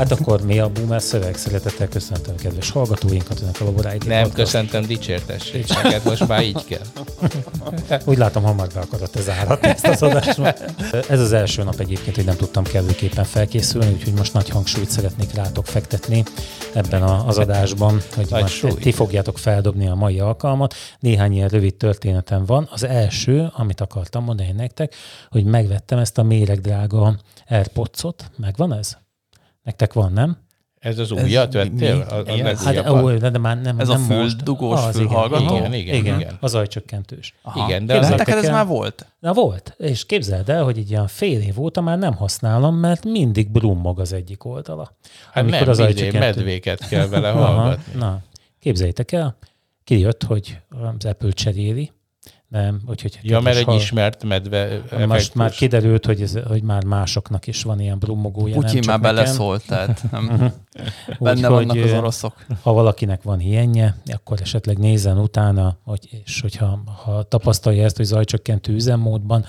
Hát akkor mi a Boomer szöveg? Szeretettel köszöntöm kedves hallgatóinkat, önök a Laboráid. Nem, köszöntöm, dicsértesség. Neked most már így kell. Úgy látom, hamar be akarod ez állat ezt az adást. Ez az első nap egyébként, hogy nem tudtam kellőképpen felkészülni, úgyhogy most nagy hangsúlyt szeretnék rátok fektetni ebben a- az adásban, hogy most ti fogjátok feldobni a mai alkalmat. Néhány ilyen rövid történetem van. Az első, amit akartam mondani nektek, hogy megvettem ezt a méregdrága Airpods-ot. Megvan ez? Nektek van, nem? Ez az újat vettél? A, a. Hát, ó, de, de már nem, Ez a nem most. füldugós Az, igen. fülhallgató? Igen, igen, igen, igen. az ajcsökkentős. Aha. Igen, de az ez már volt? Na volt, és képzeld el, hogy egy ilyen fél év óta már nem használom, mert mindig brummog az egyik oldala. Hát Amikor nem, az ajcsökkentő- medvéket kell vele Aha, hallgatni. na, képzeljétek el, kijött, hogy az Apple cseréli, nem, úgyhogy... Ja, mert egy hall- ismert medve Most effektus. már kiderült, hogy, ez, hogy már másoknak is van ilyen brummogója. nem Putyin már beleszólt, tehát nem, benne Úgyhogy, vannak az oroszok. ha valakinek van hienje, akkor esetleg nézzen utána, hogy, és hogyha ha tapasztalja ezt, hogy zajcsökkentő üzemmódban,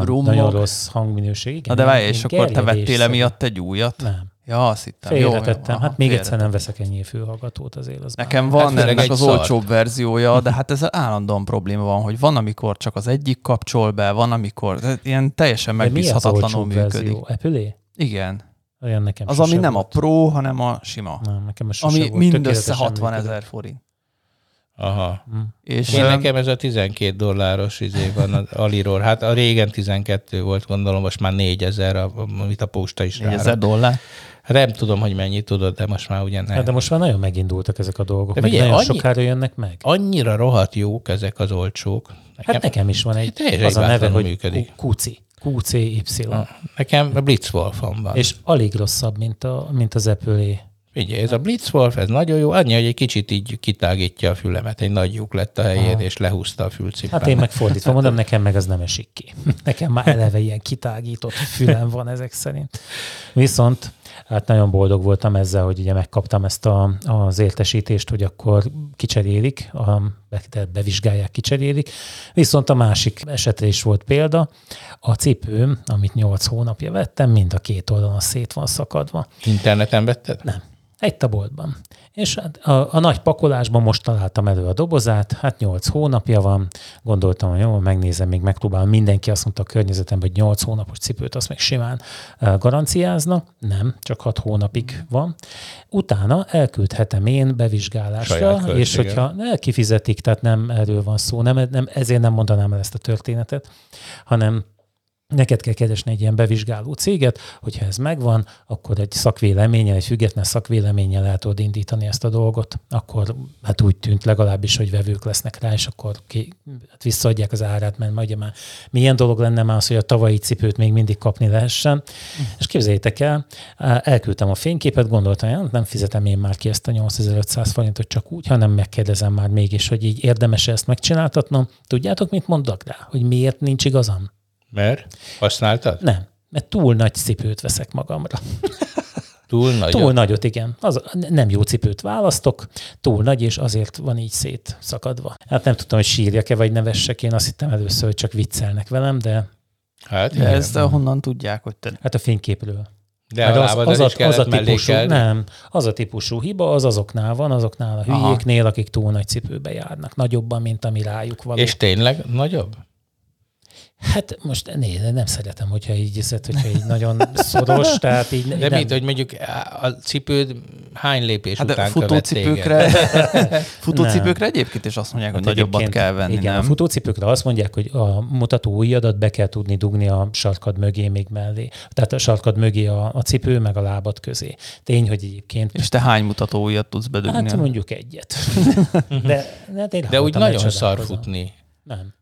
Brummog. nagyon rossz hangminőség. Igen, Na de várj, és akkor te vettél emiatt egy újat? Nem. Ja, azt hittem. Jó, Félretettem. jó, Hát aha, még egyszer nem veszek ennyi fülhallgatót azért. Az Nekem már- van Hát ennek egy az szar. olcsóbb verziója, de hát ez állandóan probléma van, hogy van, amikor csak az egyik kapcsol be, van, amikor de ilyen teljesen megbízhatatlanul működik. verzió? Apple-é? Igen. Olyan nekem Az, ami nem a volt. Pro, hanem a sima. Nem, nekem sose Ami mindössze Tökéletesen 60 működött. ezer forint. Aha. Hm. És Én nekem ez a 12 dolláros izé van az Aliról. Hát a régen 12 volt, gondolom, most már 4000, a- amit a posta is 4000 rá. dollár. Hát nem tudom, hogy mennyi tudod, de most már ugye nem. Hát de most már nagyon megindultak ezek a dolgok, De meg figyelj, nagyon annyi- sokára jönnek meg. Annyira rohadt jók ezek az olcsók. Hát nekem is van egy, Teljesen az a neve, hogy működik. QC. QCY. Nekem a Blitzwolfom van. És És alig rosszabb, mint, a, mint az Apple-é. Figyelj, ez a Blitzwolf, ez nagyon jó, annyi, hogy egy kicsit így kitágítja a fülemet, egy nagy lyuk lett a helyén, Aha. és lehúzta a fülcipát. Hát én meg fordítva mondom, nekem meg az nem esik ki. Nekem már eleve ilyen kitágított fülem van ezek szerint. Viszont hát nagyon boldog voltam ezzel, hogy ugye megkaptam ezt a, az értesítést, hogy akkor kicserélik, a, be- bevizsgálják, kicserélik. Viszont a másik esetre is volt példa. A cipőm, amit 8 hónapja vettem, mind a két oldalon szét van szakadva. Interneten vetted? Nem. Egy taboltban. És hát a, a nagy pakolásban most találtam elő a dobozát, hát 8 hónapja van, gondoltam, hogy jó, megnézem, még megpróbálom. Mindenki azt mondta a környezetemben, hogy 8 hónapos cipőt azt még simán garanciáznak. Nem, csak 6 hónapig van. Utána elküldhetem én bevizsgálásra, és hogyha kifizetik, tehát nem erről van szó, nem, nem, ezért nem mondanám el ezt a történetet, hanem neked kell keresni egy ilyen bevizsgáló céget, hogyha ez megvan, akkor egy szakvéleménnyel, egy független szakvéleménnyel el tudod indítani ezt a dolgot, akkor hát úgy tűnt legalábbis, hogy vevők lesznek rá, és akkor ki, hát visszaadják az árát, mert ugye már milyen dolog lenne már az, hogy a tavalyi cipőt még mindig kapni lehessen. És képzeljétek el, elküldtem a fényképet, gondoltam, hogy nem fizetem én már ki ezt a 8500 forintot csak úgy, hanem megkérdezem már mégis, hogy így érdemes ezt megcsináltatnom. Tudjátok, mit mondtak rá? Hogy miért nincs igazam? Mert? Használtad? Nem, mert túl nagy cipőt veszek magamra. Túl nagy. Túl nagyot, igen. Az, nem jó cipőt választok, túl nagy, és azért van így szétszakadva. Hát nem tudtam, hogy sírjak-e, vagy nevessek. Én azt hittem először, hogy csak viccelnek velem, de Hát De igen. ezt honnan tudják, hogy te... hát a fényképről. De Meg a lábadat is kellett típusú, mellékelni? nem, az a típusú hiba, az azoknál van, azoknál a Aha. hülyéknél, akik túl nagy cipőbe járnak, nagyobban, mint ami rájuk való. És tényleg nagyobb? Hát most nézd, nem szeretem, hogyha így iszed, hogyha így nagyon szoros, tehát így De nem, mit, hogy mondjuk a cipőd hány lépés Hát után futócipőkre, futócipőkre egyébként is azt mondják, hogy Hát nagyobbat kell venni, igen, nem? a futócipőkre azt mondják, hogy a mutató ujjadat be kell tudni dugni a sarkad mögé még mellé. Tehát a sarkad mögé a, a cipő, meg a lábad közé. Tény, hogy egyébként És te hány mutató ujjat tudsz bedugni? Hát mondjuk egyet. De, de, én De úgy nagyon szar futni. Nem.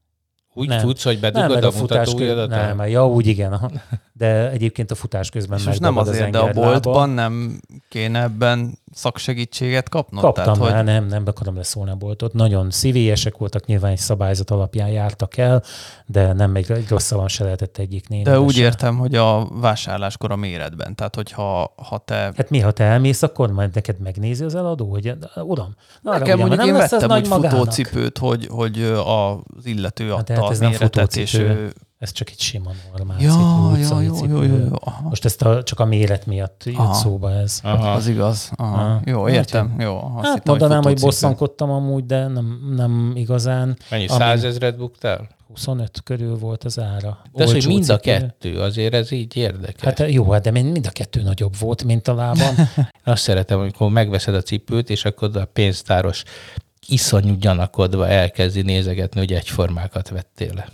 Úgy Nem. futsz, hogy Nem, bedugod meg a, a futás közben, nem, ja, úgy igen, aha. de egyébként a futás közben És most nem megdobod az azért, de a boltban nem kéne ebben szaksegítséget kapnod? Kaptam Tehát, már, hogy nem, nem akarom leszólni a boltot. Nagyon szívélyesek voltak, nyilván egy szabályzat alapján jártak el, de nem egy, egy rosszabban se lehetett egyik néni. de úgy értem, hogy a vásárláskor a méretben. Tehát, hogyha ha te... Hát mi, ha te elmész, akkor majd neked megnézi az eladó, hogy uram, na, Nekem ugye, mondjuk nem én vettem úgy magának. futócipőt, hogy, hogy az illető Hát adta hát a ez nem méretet, és ő... Ez csak egy sima normál Ja, cipő, jó, utcai jó, cipő. jó, jó, jó. Aha. Most ezt a, csak a méret miatt jött Aha. szóba ez. Aha. Az igaz. Aha. Aha. Jó, értem. Jó. Azt Hát hittem, mondanám, hogy futócipő. bosszankodtam amúgy, de nem, nem igazán. Mennyi? Százezret buktál? 25 körül volt az ára. De az, hogy mind a kettő, azért ez így érdekes. Hát jó, hát de mind a kettő nagyobb volt, mint a lábam. Azt szeretem, amikor megveszed a cipőt, és akkor a pénztáros iszonyú gyanakodva elkezdi nézegetni, hogy egyformákat vettél le.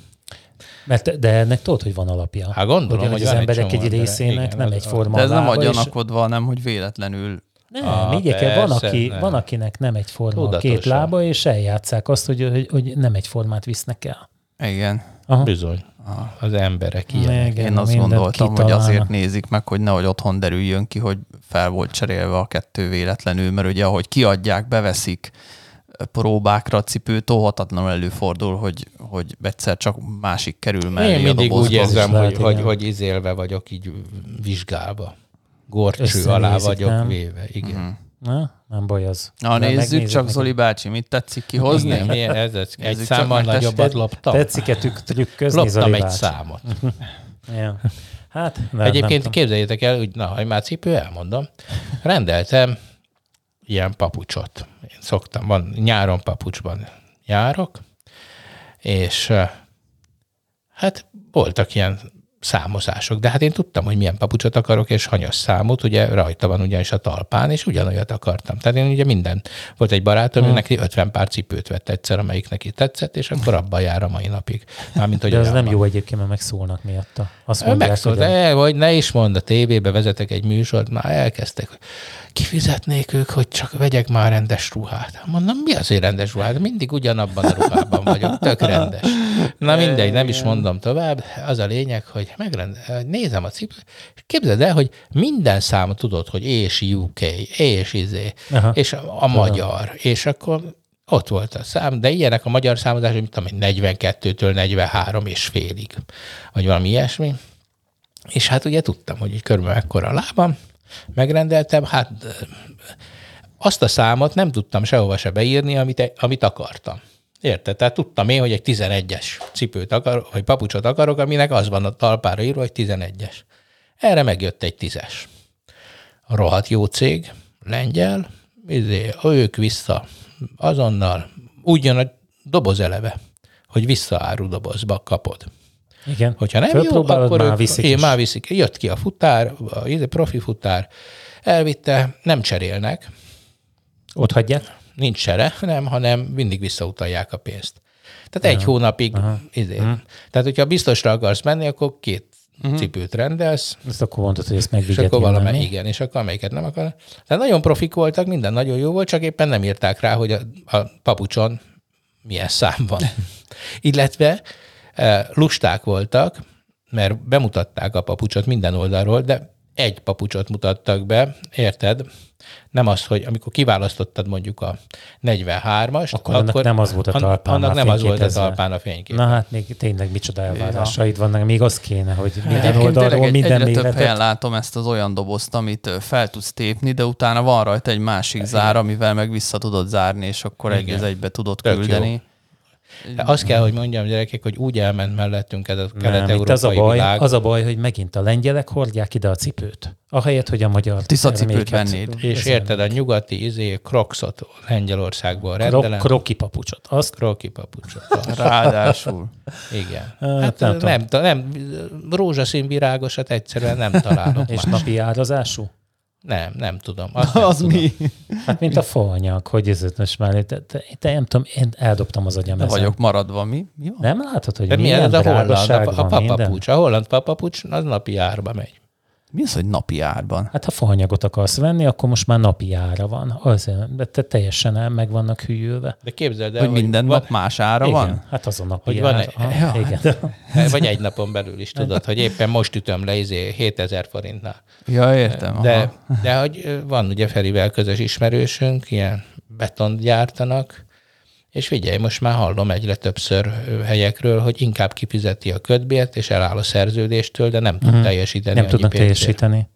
Mert, de ennek tudod, hogy van alapja. Hát gondolom, hogy, hogy az emberek egy, részének Igen, nem egyforma De ez nem a lába, és- gyanakodva, hanem hogy véletlenül Nem, Ah, így kell, van, persze, aki, nem. van, akinek nem egyforma a két Tudatosan. lába, és eljátszák azt, hogy, hogy, hogy nem egyformát visznek el. Igen. Aha. Bizony. Az emberek ilyen. Igen, Én azt gondoltam, hogy kitalálnak. azért nézik meg, hogy nehogy otthon derüljön ki, hogy fel volt cserélve a kettő véletlenül, mert ugye ahogy kiadják, beveszik próbákra a cipőt, óhatatlanul előfordul, hogy, hogy egyszer csak másik kerül mellé Én a mindig dobozba. úgy érzem, lehet, hogy, hogy, igen. hogy izélve vagyok így vizsgálva. Gorcső alá vagyok nem? véve. Igen. Mhm. Na, nem baj az. Na De nézzük csak, neki. Zoli bácsi, mit tetszik kihozni? Igen, milyen ez, ez egy csak számmal nagyobbat loptam. Tetszik-e trükközni, Loptam Zoli egy bácsi? számot. Ja. Hát, nem, nem Egyébként tudom. képzeljétek el, hogy na, ha már cipő, elmondom. Rendeltem ilyen papucsot. Én szoktam, van nyáron papucsban járok, és eh, hát voltak ilyen számozások, de hát én tudtam, hogy milyen papucsot akarok, és hanyas számot, ugye rajta van ugyanis a talpán, és ugyanolyat akartam. Tehát én ugye minden, volt egy barátom, hmm. neki 50 pár cipőt vett egyszer, amelyik neki tetszett, és akkor abban jár a mai napig. Mármint, hogy De olyan nem van. jó egyébként, mert megszólnak miatta. Azt mondják, megszólt, hogy de, vagy ne is mondd, a tévébe vezetek egy műsort, már elkezdtek, hogy kifizetnék ők, hogy csak vegyek már rendes ruhát. Mondom, mi azért rendes ruhát? Mindig ugyanabban a ruhában vagyok, tök rendes. Na mindegy, nem is mondom tovább. Az a lényeg, hogy megrend, nézem a cipőt, és képzeld el, hogy minden szám tudod, hogy és UK, és izé, Aha. és a, a magyar, és akkor ott volt a szám, de ilyenek a magyar számozás, hogy mit tudom én, 42-től 43 és félig, vagy valami ilyesmi. És hát ugye tudtam, hogy körülbelül ekkora a lábam, megrendeltem, hát azt a számot nem tudtam sehova se beírni, amit, amit akartam. Érted? Tehát tudtam én, hogy egy 11-es cipőt akarok, vagy papucsot akarok, aminek az van a talpára írva, hogy 11-es. Erre megjött egy 10-es. Rohadt jó cég, lengyel, izé, ők vissza azonnal, úgy jön a doboz eleve, hogy visszaáru dobozba kapod. igen. Hogyha nem jó, akkor már ők, viszik én már viszik. Jött ki a futár, a izé, profi futár, elvitte, nem cserélnek, Ott hagyják? Nincs sere, nem, hanem mindig visszautalják a pénzt. Tehát egy hónapig, izé. Tehát, hogyha biztosra akarsz menni, akkor két cipőt rendelsz, Ezt akkor mondtad, hogy ezt és megvigyed akkor valamely, igen, és akkor amelyiket nem akar. Tehát nagyon profik voltak, minden nagyon jó volt, csak éppen nem írták rá, hogy a, a papucson milyen szám van. Illetve eh, lusták voltak, mert bemutatták a papucsot minden oldalról, de egy papucsot mutattak be, érted? Nem az, hogy amikor kiválasztottad mondjuk a 43-ast, Akkor annak nem az volt a talpán Annak már nem az volt a talpán a fénykép. Na hát még tényleg micsoda elvárásaid vannak, még az kéne, hogy minden Egyébként oldalról, minden egyre több helyen méretet. látom ezt az olyan dobozt, amit fel tudsz tépni, de utána van rajta egy másik zár, amivel meg vissza tudod zárni, és akkor Igen. egybe tudod Tök jó. küldeni. De azt kell, hogy mondjam, gyerekek, hogy úgy elment mellettünk ez a kelet-európai az a, baj, világ. az a baj, hogy megint a lengyelek hordják ide a cipőt. Ahelyett, hogy a magyar Tisza cipőt terméket- vennéd. És érted, a nyugati izé, Crocsot Lengyelországból Krok, rendelem. kroki papucsot. Azt Kroki papucsot. Ráadásul. Igen. Hát Hát nem nem, nem, nem, nem rózsaszín virágosat egyszerűen nem találok és más. napi árazású? Nem, nem tudom. Azt nem Az tudom. mi? Hát mint a faanyag, hogy ez itt most már, te, te, te, nem tudom, én eldobtam az agyam ezen. vagyok maradva, mi? mi van? Nem látod, hogy De milyen milyen ez a holland, a, a papapucs. A holland papapucs az napi árba megy. Mi az, hogy napi árban? Hát ha faanyagot akarsz venni, akkor most már napi ára van. Azért, de te teljesen el meg vannak hűlve. De képzeld el, Hogy minden van, nap más ára igen, van? hát az a napi Hogy van ár. egy- Aha, Ja. igen. vagy egy napon belül is tudod, hogy éppen most ütöm le izé 7000 forintnál. Ja, értem. De, aha. de hogy van ugye Ferivel közös ismerősünk, ilyen betont gyártanak, És figyelj, most már hallom egyre többször helyekről, hogy inkább kifizeti a ködbért, és eláll a szerződéstől, de nem tud uh-huh. teljesíteni. Nem tudnak teljesíteni.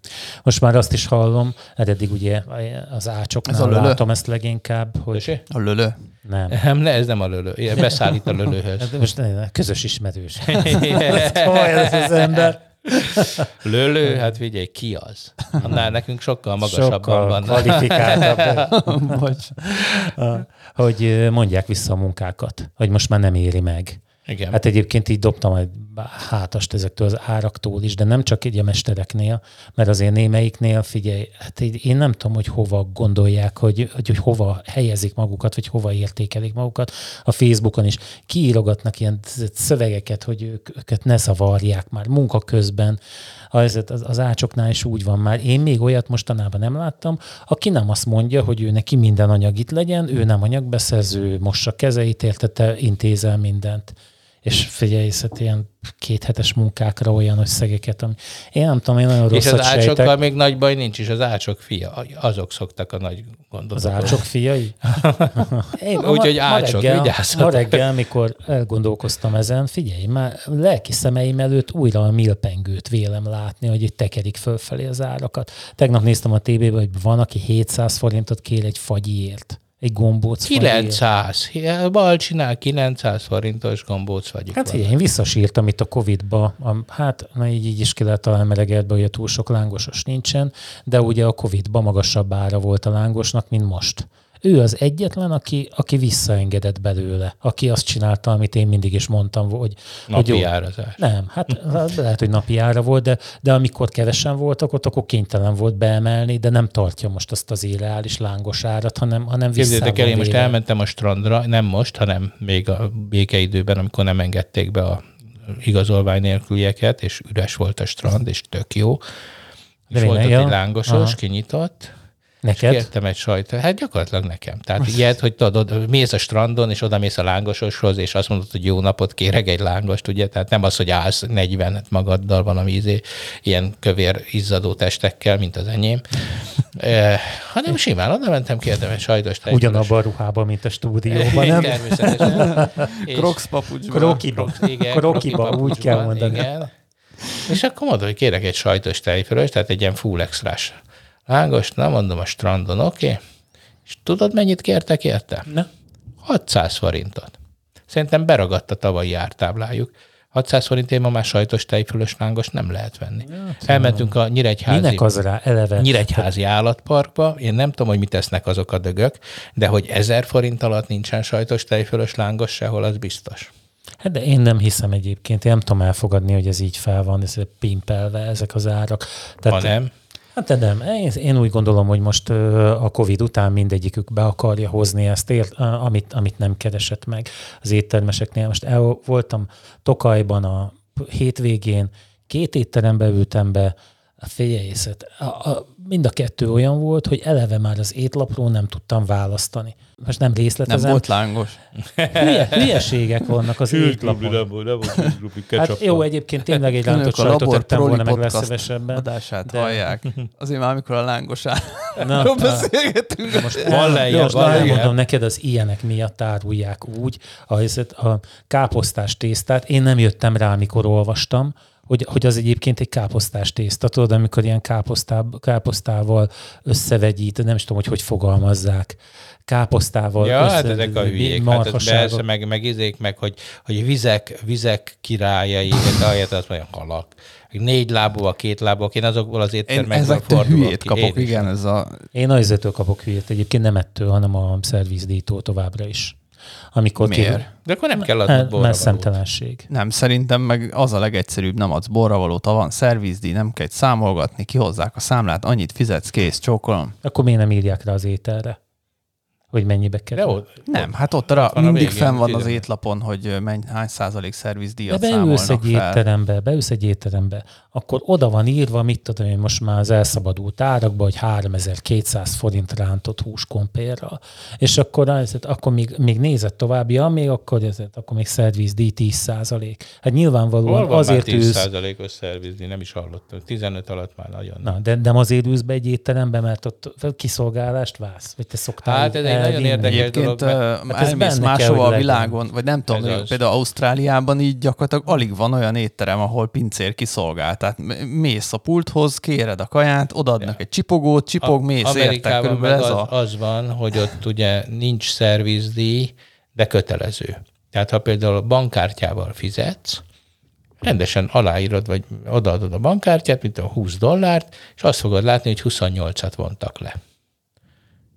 Most már azt is hallom, eddig ugye az ácsoknál Ez a lölő? látom ezt leginkább, hogy Tessék? A lölő. nem. Nem, ne, ez nem a lölő. Beszállít a lölőhöz. Hát Most ne, közös ismerős. Hol ez az ember? Lölő, hát figyelj, ki az? Annál nekünk sokkal magasabban Sokkal van. kvalifikáltabb. A- hogy mondják vissza a munkákat, hogy most már nem éri meg. Igen. Hát egyébként így dobtam egy hátast ezektől az áraktól is, de nem csak így a mestereknél, mert azért némelyiknél, figyelj, hát így én nem tudom, hogy hova gondolják, hogy, hogy, hogy hova helyezik magukat, vagy hova értékelik magukat. A Facebookon is kiírogatnak ilyen szövegeket, hogy ők, őket ne zavarják már munka közben. Az, az, az ácsoknál is úgy van már. Én még olyat mostanában nem láttam, aki nem azt mondja, hogy ő neki minden anyag itt legyen, ő nem anyagbeszerző, mossa kezeit, értette, intézel mindent. És figyelj, hát ilyen kéthetes munkákra olyan összegeket, ami... Én nem tudom, én nagyon És rosszat az ácsokkal sejtek. még nagy baj nincs is, az ácsok fia, azok szoktak a nagy gondot. Az ácsok fiai? Úgyhogy ácsok, reggel- vigyázzatok. Ma reggel, mikor elgondolkoztam ezen, figyelj, már lelki szemeim előtt újra a milpengőt vélem látni, hogy itt tekerik fölfelé az árakat. Tegnap néztem a tévében, hogy van, aki 700 forintot kér egy fagyiért. Egy gombóc fagyiért. 900. Bal csinál 900 forintos gombóc vagyok. Hát figyelj, én visszasírtam itt a Covid-ba, a, hát na így, így is ki lehet találni melegerbe, hogy túl sok lángosos nincsen, de ugye a Covid-ba magasabb ára volt a lángosnak, mint most. Ő az egyetlen, aki, aki visszaengedett belőle, aki azt csinálta, amit én mindig is mondtam, hogy, hogy Napi jó, árazás. nem, hát lehet, hogy napi ára volt, de, de amikor kevesen voltak ott, akkor kénytelen volt beemelni, de nem tartja most azt az irreális lángos árat, hanem, hanem Képzeljétek el, én most elmentem a strandra, nem most, hanem még a békeidőben, amikor nem engedték be a igazolvány nélkülieket, és üres volt a strand, és tök jó. De És volt ott ja. egy lángosos, Aha. kinyitott, és Neked? kértem egy sajtot. Hát gyakorlatilag nekem. Tehát ilyet, hogy tudod, mész a strandon, és oda mész a lángososhoz, és azt mondod, hogy jó napot kérek egy lángost, ugye? Tehát nem az, hogy állsz 40 magaddal valami izé, ilyen kövér izzadó testekkel, mint az enyém, eh, hanem simán oda mentem, kértem egy sajtost. Ugyanabban a ruhában, mint a stúdióban, nem? Természetesen. És- Crocs papucsban. Krokiba. igen, Krokiba, kroki úgy kell mondani. Igen. És akkor mondom, hogy kérek egy sajtos tejfölös, tehát egy ilyen full extrás na mondom a strandon, oké. Okay. És tudod, mennyit kértek érte? Na. 600 forintot. Szerintem beragadt a tavalyi ártáblájuk. 600 forintért ma már sajtos tejfölös lángos nem lehet venni. Elmentünk a Nyíregyházi, Minek az rá eleve? Nyíregyházi állatparkba. Én nem tudom, hogy mit tesznek azok a dögök, de hogy 1000 forint alatt nincsen sajtos tejfölös lángos sehol, az biztos. Hát de én nem hiszem egyébként, én nem tudom elfogadni, hogy ez így fel van, ez pimpelve ezek az árak. Ha nem, Hát de nem. Én, úgy gondolom, hogy most a Covid után mindegyikük be akarja hozni ezt, amit, amit nem keresett meg az éttermeseknél. Most el voltam Tokajban a hétvégén, két étterembe ültem be, a, a, mind a kettő olyan volt, hogy eleve már az étlapról nem tudtam választani. Most nem Nem részletezem. volt lángos. Hülye, hülyeségek vannak az étlapon. Hát jó, egyébként tényleg egy a sajtot Labor tettem volna meg legszívesebben. adását de- hallják. Azért már, amikor a lángos Na, áról na. beszélgetünk. Most Van lejjebb, most elmondom neked, az ilyenek miatt árulják úgy a, a káposztás tésztát. Én nem jöttem rá, amikor olvastam, hogy, hogy az egyébként egy káposztás tészta, tudod, amikor ilyen káposztá, káposztával összevegyít, nem is tudom, hogy hogy fogalmazzák, káposztával Ja, hát össze- ezek a hülyék. Hát ez marhaságok. persze, meg, meg izék, meg hogy, hogy vizek, vizek királyai, de ahelyett azt mondja, halak. Négy lábúak, két lábúak, én azokból az éttermekből fordulok hülyét ki. kapok, Én igen, ez a... Én azért kapok hülyét, egyébként nem ettől, hanem a szervizdító továbbra is. Amikor Miért? De akkor nem kell adnod Hát, mert borravalót. szemtelenség. Nem, szerintem meg az a legegyszerűbb, nem adsz borravalót, ha van szervizdíj, nem kell számolgatni, kihozzák a számlát, annyit fizetsz, kész, csókolom. Akkor miért nem írják rá az ételre? Hogy mennyibe De kerül? ott, Nem, hát ott arra van mindig végén, fenn van az étlapon, hogy menny, hány százalék De szervizdíjat beülsz számolnak egy fel. étterembe, beülsz egy étterembe, akkor oda van írva, mit tudom én most már az elszabadult árakban, hogy 3200 forint rántott húskompérral. És akkor, az, akkor még, még nézett tovább, ja, még akkor, ez, akkor még szervizdíj 10 százalék. Hát nyilvánvalóan hol van azért már 10 ülsz, százalékos szervizni? Nem is hallottam. 15 alatt már nagyon. Na, de, de azért ülsz be egy étterembe, mert ott kiszolgálást válsz? Vagy te szoktál Hát ez egy nagyon érdekes Egyébként dolog, mert- Hát ez elmész máshova a legyen. világon, vagy nem tudom, az. például Ausztráliában így gyakorlatilag alig van olyan étterem, ahol pincér kiszolgál. Tehát mész a pulthoz, kéred a kaját, odaadnak egy csipogót, csipog, mész, értek. Amerikában Körülbelül meg ez az, a... az van, hogy ott ugye nincs szervizdíj, de kötelező. Tehát ha például a bankkártyával fizetsz, rendesen aláírod, vagy odaadod a bankkártyát, mint a 20 dollárt, és azt fogod látni, hogy 28-at vontak le.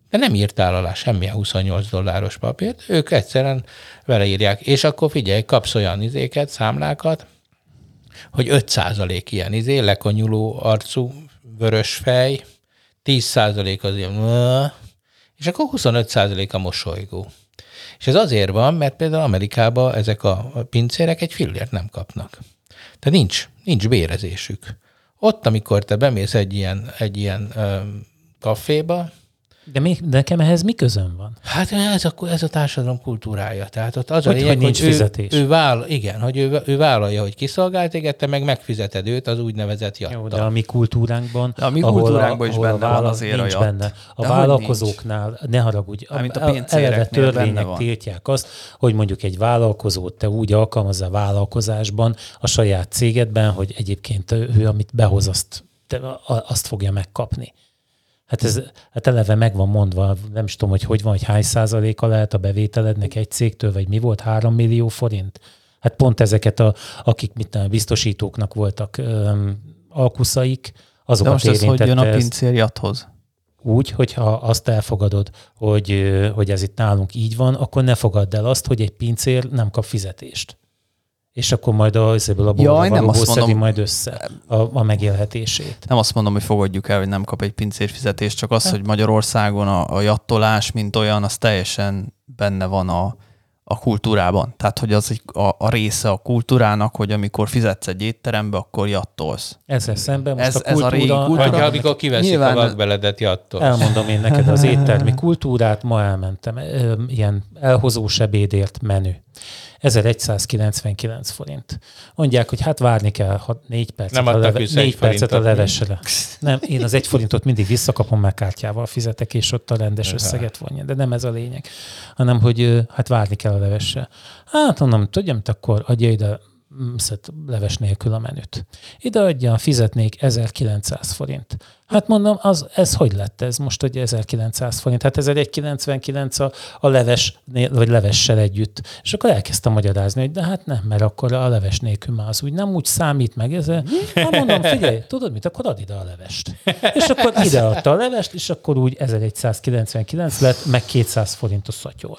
De nem írtál alá semmilyen 28 dolláros papírt, ők egyszerűen vele írják. És akkor figyelj, kapsz olyan izéket, számlákat, hogy 5% ilyen izé, lekonyuló arcú, vörös fej, 10% az ilyen, és akkor 25% a mosolygó. És ez azért van, mert például Amerikában ezek a pincérek egy fillért nem kapnak. Tehát nincs, nincs bérezésük. Ott, amikor te bemész egy ilyen, egy ilyen ö, kaféba, De, még, de nekem ehhez mi közön van? Hát ez a, ez a társadalom kultúrája. Tehát ott az a Hogy- lényeg, hogy nincs ő, fizetés. Ő, váll, igen, hogy ő, ő vállalja, hogy kiszolgál téged, te meg megfizeted őt az úgynevezett Jó, jattal. de a mi kultúránkban, De a mi ahol kultúránkban is ahol benne van azért a nincs jatt. benne. A De hogy vállalkozóknál, ne haragudj, a a, a pincéreknél eleve van. tiltják azt, hogy mondjuk egy vállalkozót te úgy alkalmazza vállalkozásban, a saját cégedben, hogy egyébként ő, amit behoz, azt, te, a- azt fogja megkapni. Hát ez hát eleve meg van mondva, nem is tudom, hogy hogy van, hogy hány százaléka lehet a bevételednek egy cégtől, vagy mi volt, három millió forint? Hát pont ezeket, a, akik mit tudom, biztosítóknak voltak öm, alkuszaik, De azokat most ez hogy jön a ez pincér jatthoz? úgy, hogyha azt elfogadod, hogy, hogy ez itt nálunk így van, akkor ne fogadd el azt, hogy egy pincér nem kap fizetést. És akkor majd a, ebből a Jaj, nem azt szedi mondom. majd össze a, a megélhetését. Nem azt mondom, hogy fogadjuk el, hogy nem kap egy pincér fizetést, csak az, hogy Magyarországon a, a jattolás, mint olyan, az teljesen benne van a, a kultúrában. Tehát, hogy az egy, a, a része a kultúrának, hogy amikor fizetsz egy étterembe, akkor jattolsz. Ezzel szemben most Ez- a ez a kultúra, régi kultúra. Vagy amikor kiveszik Nyilván- a vakbeledet jattól. Elmondom én neked az éttermi kultúrát, ma elmentem, ilyen elhozós ebédért menü. 1199 forint. Mondják, hogy hát várni kell ha négy percet, Nem a, leve, négy percet a levesre. Nem, én az egy forintot mindig visszakapom, mert kártyával fizetek, és ott a rendes összeget vonja. De nem ez a lényeg, hanem, hogy hát várni kell a levesre. Hát mondom, tudjam, akkor adja ide szett leves nélkül a menüt. Ide adja, fizetnék 1900 forint. Hát mondom, az, ez hogy lett ez most, hogy 1900 forint? Hát 1199 a, a leves, vagy levessel együtt. És akkor elkezdtem magyarázni, hogy de hát nem, mert akkor a leves nélkül már az úgy nem úgy számít meg. Ez, hát mondom, figyelj, tudod mit, akkor add ide a levest. És akkor ide adta a levest, és akkor úgy 1199 lett, meg 200 forint a szatyor.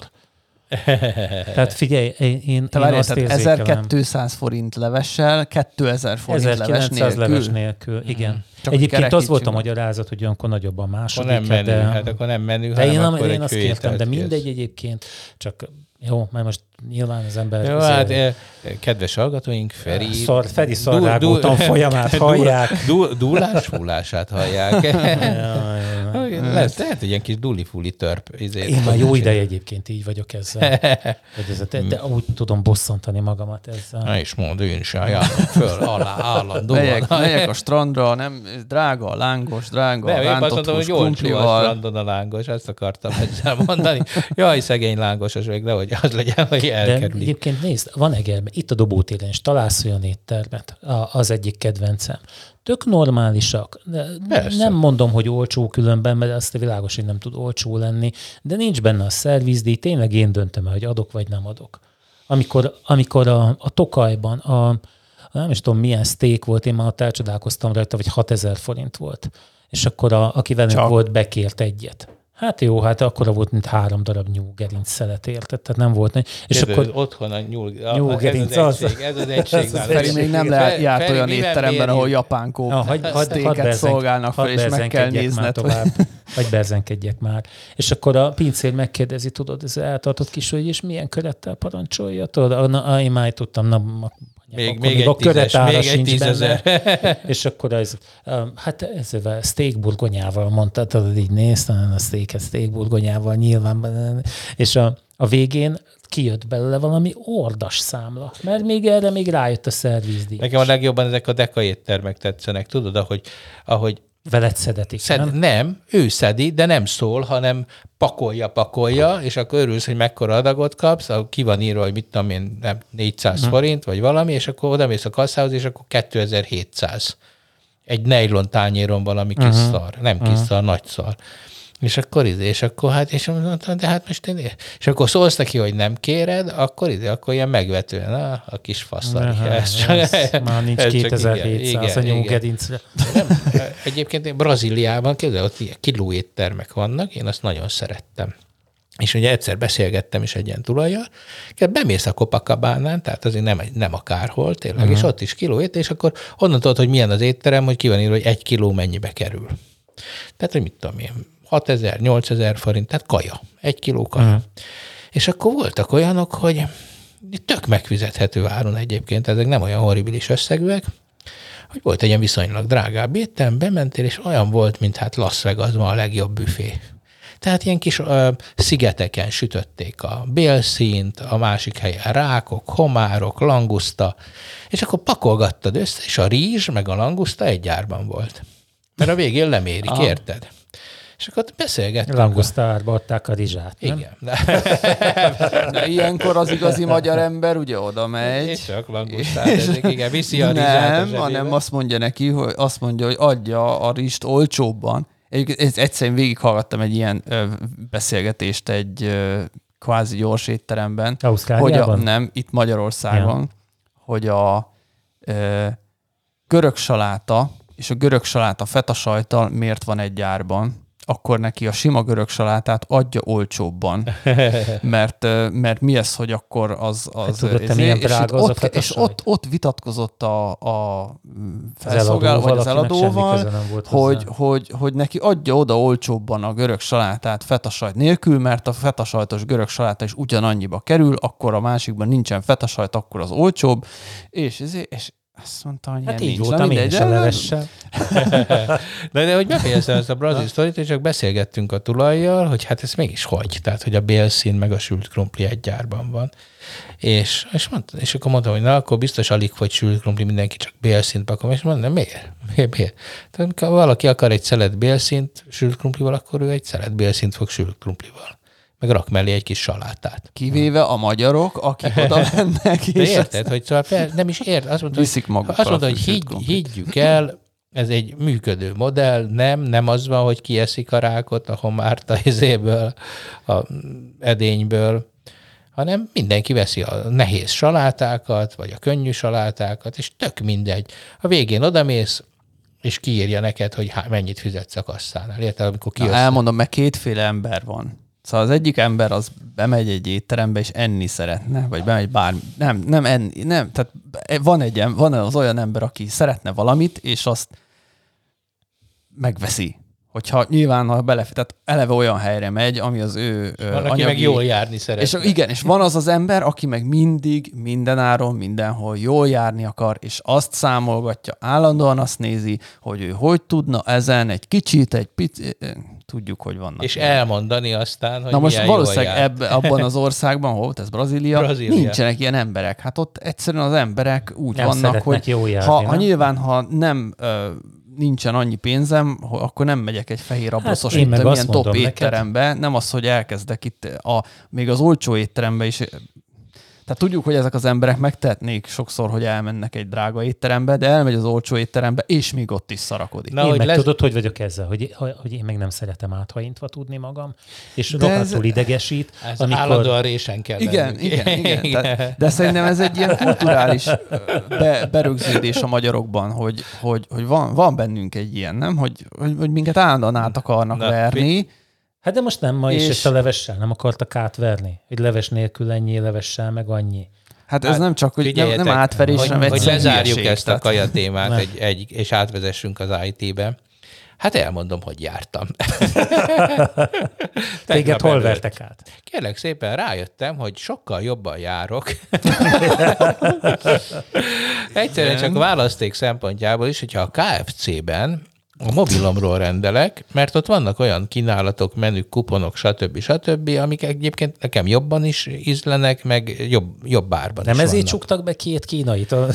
Tehát figyelj, én, én, Te én várjál, azt tehát érzékelem. 1200 forint levessel, 2000 forint leves 1900 nélkül. leves nélkül, igen. Csak Egyébként az volt a magyarázat, hogy olyankor nagyobb a Akkor második. nem menő, de, hát akkor nem menő, de én, akkor én egy azt kértem, de mindegy egyébként, csak jó, mert most nyilván az ember... Jó, hát eh, kedves hallgatóink, Feri... Szar, Feri du- szarrágó tanfolyamát hallják. Dúlás fúlását hallják. Jaj, jaj. Lesz, lehet, hogy ilyen kis duli-fuli törp. Izét Én már jó ideje egyébként így vagyok ezzel. De, de úgy tudom bosszantani magamat ezzel. Na és mondd, én is ajánlom föl, alá, állandóan. Megyek, megyek a strandra, nem, drága a lángos, drága Nem, a rántott hús hogy olcsó a strandon a lángos, ezt akartam ezzel mondani. Jaj, szegény lángosos még, nehogy az legyen, hogy De elkerüli. egyébként nézd, van Egerben, itt a Dobótéren is találsz olyan éttermet, az egyik kedvencem. Tök normálisak. De Persze. nem mondom, hogy olcsó különben, mert azt világos, hogy nem tud olcsó lenni, de nincs benne a szervizdíj, tényleg én döntöm el, hogy adok vagy nem adok. Amikor, amikor a, a Tokajban a, nem is tudom milyen steak volt, én már ott elcsodálkoztam rajta, vagy 6000 forint volt. És akkor a, aki velünk Csak. volt, bekért egyet. Hát jó, hát akkora volt, mint három darab nyúl gerinc szelet, érted? Tehát nem volt. nagy. És Kérdez, akkor otthon a nyúl, a, Nyúl ez az az. egység, ez az egység. Ez az nálunk. Feri még nem le, járt Feri, olyan étteremben, ahol japán kóp Ja, hagy, hadd, hadd sztéket berzenk- szolgálnak fel, hadd és meg kell nézned. hogy- tovább. Vagy berzenkedjek már. És akkor a pincér megkérdezi, tudod, ez eltartott kis, hogy és milyen körettel parancsolja, tudod, na, én már tudtam, na, Még, még a egy tízes, még egy tízezer. benne. És akkor ez, um, hát ezzel steak burgonyával mondta, tudod, így néztem, a steak burgonyával nyilván. És a, a végén kijött belőle valami ordas számla, mert még erre még rájött a szervizdíj. Nekem a legjobban ezek a deka éttermek tetszenek, tudod, ahogy, ahogy veled szedetik, Szed, nem? nem? ő szedi, de nem szól, hanem pakolja, pakolja, és akkor örülsz, hogy mekkora adagot kapsz, ki van írva, hogy mit tudom én, nem, 400 hmm. forint, vagy valami, és akkor oda mész a kasszához, és akkor 2700. Egy nejlon tányéron valami kis Mhm. szar. Nem kis szar, nagy szar. És akkor izé, és akkor hát, és mondtam, de hát most én, és akkor szólsz neki, hogy nem kéred, akkor izé, akkor ilyen megvetően, a, a kis faszari. Aha, Ez csak- ez már nincs ez csak 2700 a nyomgedincre. nem, egyébként én Brazíliában, képzeld, ott kiló éttermek vannak, én azt nagyon szerettem. És ugye egyszer beszélgettem is egy ilyen tulajjal, bemész a Copacabánán, tehát azért nem, nem akárhol tényleg, uh-huh. és ott is kiló ét, és akkor onnan tudod, hogy milyen az étterem, hogy ki van írva, hogy egy kiló mennyibe kerül. Tehát, hogy mit tudom én, 6000, 8000 forint, tehát kaja, egy kiló kaja. Uh-huh. És akkor voltak olyanok, hogy tök megfizethető áron egyébként, ezek nem olyan horribilis összegűek, hogy volt egy ilyen viszonylag drágább étterem, bementél, és olyan volt, mint hát Las Vegasban a legjobb büfé. Tehát ilyen kis ö, szigeteken sütötték a bélszínt, a másik helyen rákok, homárok, languszta, és akkor pakolgattad össze, és a rizs meg a languszta egy gyárban volt. Mert a végén lemérik, Aha. érted? És akkor beszélgettünk. Langosztárba adták a rizsát, nem? Igen. De ilyenkor az igazi magyar ember ugye oda És megy. csak langusztát, ezek, igen, viszi a rizsát a Nem, zsebébe. hanem azt mondja neki, hogy azt mondja, hogy adja a rist olcsóbban. Egyébként ez- egyszer én végighallgattam egy ilyen ö, beszélgetést egy ö, kvázi gyors étteremben, hogy a, nem, itt Magyarországon, ja. hogy a ö, görög saláta és a görög saláta feta sajtal miért van egy árban, akkor neki a sima görög salátát adja olcsóbban. Mert, mert mi ez, hogy akkor az... az Hát tudod te, milyen és az a ott, feta És ott, ott vitatkozott a, a Az felszolgáló, vagy az eladóval, hogy, hogy, hogy neki adja oda olcsóbban a görög salátát fetasajt nélkül, mert a fetasajtos görög saláta is ugyanannyiba kerül, akkor a másikban nincsen fetasajt, akkor az olcsóbb, és, ezért- és azt mondta, hogy Hát így voltam én mindegy, is a de- levessel. De, de hogy befejeztem ezt a brazil sztorit, és csak beszélgettünk a tulajjal, hogy hát ez mégis hogy. Tehát, hogy a bélszín meg a sült krumpli egy gyárban van. És, és, mondta, és akkor mondtam, hogy na, akkor biztos alig fogy sült krumpli, mindenki csak bélszínt pakom. És mondtam, miért? Miért? miért? Tehát, ha valaki akar egy szelet bélszínt sült krumplival, akkor ő egy szelet bélszínt fog sült krumplival. Meg rak mellé egy kis salátát. Kivéve a magyarok, akik oda mennek, De érted, hogy szóval nem is ért. Azt mondta, Viszik hogy, azt mondta, hogy higgy, higgyük el, ez egy működő modell, nem, nem az van, hogy kieszik a rákot a homárt a izéből, a edényből, hanem mindenki veszi a nehéz salátákat, vagy a könnyű salátákat, és tök mindegy. A végén odamész, és kiírja neked, hogy há, mennyit fizetsz a kasszánál. Érted, amikor Na, kijössz? elmondom, mert kétféle ember van. Szóval az egyik ember az bemegy egy étterembe, és enni szeretne, vagy bemegy bármi. Nem, nem enni, nem. Tehát van, egy, van az olyan ember, aki szeretne valamit, és azt megveszi. Hogyha nyilván, ha bele, tehát eleve olyan helyre megy, ami az ő Van, aki anyagi, meg jól járni és szeretne. igen, és van az az ember, aki meg mindig, mindenáron, mindenhol jól járni akar, és azt számolgatja, állandóan azt nézi, hogy ő hogy tudna ezen egy kicsit, egy picit, tudjuk, hogy vannak. és ilyen. elmondani aztán, hogy Na most valószínűleg ebbe, abban az országban, hol volt ez Brazília, Brazília. nincsenek ilyen emberek. Hát ott egyszerűen az emberek úgy Nem vannak, hogy jól járni, ha, ha nem? nyilván, ha nem ö, nincsen annyi pénzem, akkor nem megyek egy fehér abroszos Hát én meg hát, ilyen top mondom neked. étterembe, nem az, hogy elkezdek itt a, még az olcsó étterembe is tehát tudjuk, hogy ezek az emberek megtehetnék sokszor, hogy elmennek egy drága étterembe, de elmegy az olcsó étterembe, és még ott is szarakodik. Na, én hogy meg lesz- tudod, hogy vagyok ezzel, hogy, hogy én meg nem szeretem áthaintva tudni magam, és rohadtul idegesít, Ez amikor... állandóan résen kell Igen, lennünk. igen, igen. Tehát, de szerintem ez egy ilyen kulturális be, berögződés a magyarokban, hogy, hogy, hogy van, van bennünk egy ilyen, nem? Hogy, hogy, hogy minket állandóan át akarnak Na, verni. Hát de most nem ma is, És- és a levessel nem akartak átverni, hogy leves nélkül ennyi, levessel meg annyi. Hát ez Hát, nem csak, hogy nem, nem átverés, hogy, hanem egy hogy lezárjuk ezt a kaja témát egy, egy, és átvezessünk az IT-be. Hát elmondom, hogy jártam. Téged hol előtt. vertek át? Kérlek szépen rájöttem, hogy sokkal jobban járok. Egyszerűen csak a választék szempontjából is, hogyha a KFC-ben a mobilomról rendelek, mert ott vannak olyan kínálatok, menük, kuponok, stb. stb., amik egyébként nekem jobban is ízlenek, meg jobb, jobb árban Nem is ezért vannak. csuktak be két kínait a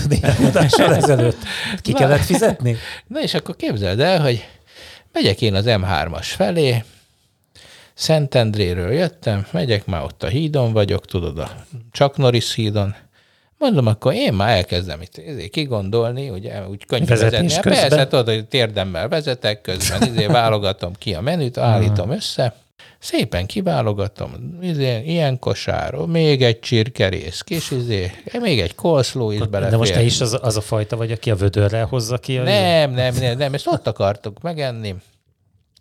adással ezelőtt? Ki kellett fizetni? Na és akkor képzeld el, hogy Megyek én az M3-as felé, Szentendréről jöttem, megyek, már ott a hídon vagyok, tudod, a Chuck Norris hídon. Mondom, akkor én már elkezdem itt izé, kigondolni, ugye, úgy könnyű Vezetés vezetni. Közben? Persze, tudod, hogy térdemmel vezetek, közben izé, válogatom ki a menüt, állítom össze, szépen kiválogatom, izé, ilyen kosár, még egy csirkerész, kis izé, még egy koszló is belefér. De most te is az, az a fajta vagy, aki a vödörrel hozza ki a... Nem, nem, nem, nem, ezt ott akartok megenni.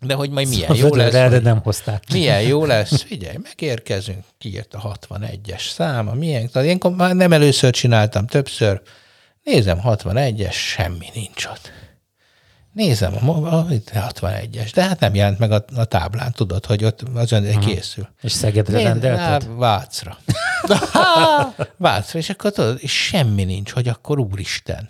De hogy majd milyen a jó lesz, hogy nem hozták. milyen jó lesz, figyelj, megérkezünk, kiírt a 61-es száma, milyen, tehát én már nem először csináltam, többször, nézem 61-es, semmi nincs ott. Nézem, a, a, itt 61-es, de hát nem jelent meg a, a táblán, tudod, hogy ott az ön készül. És Szegedre Nézd, rendelted? hát, Vácra. Vácra, és akkor tudod, és semmi nincs, hogy akkor úristen.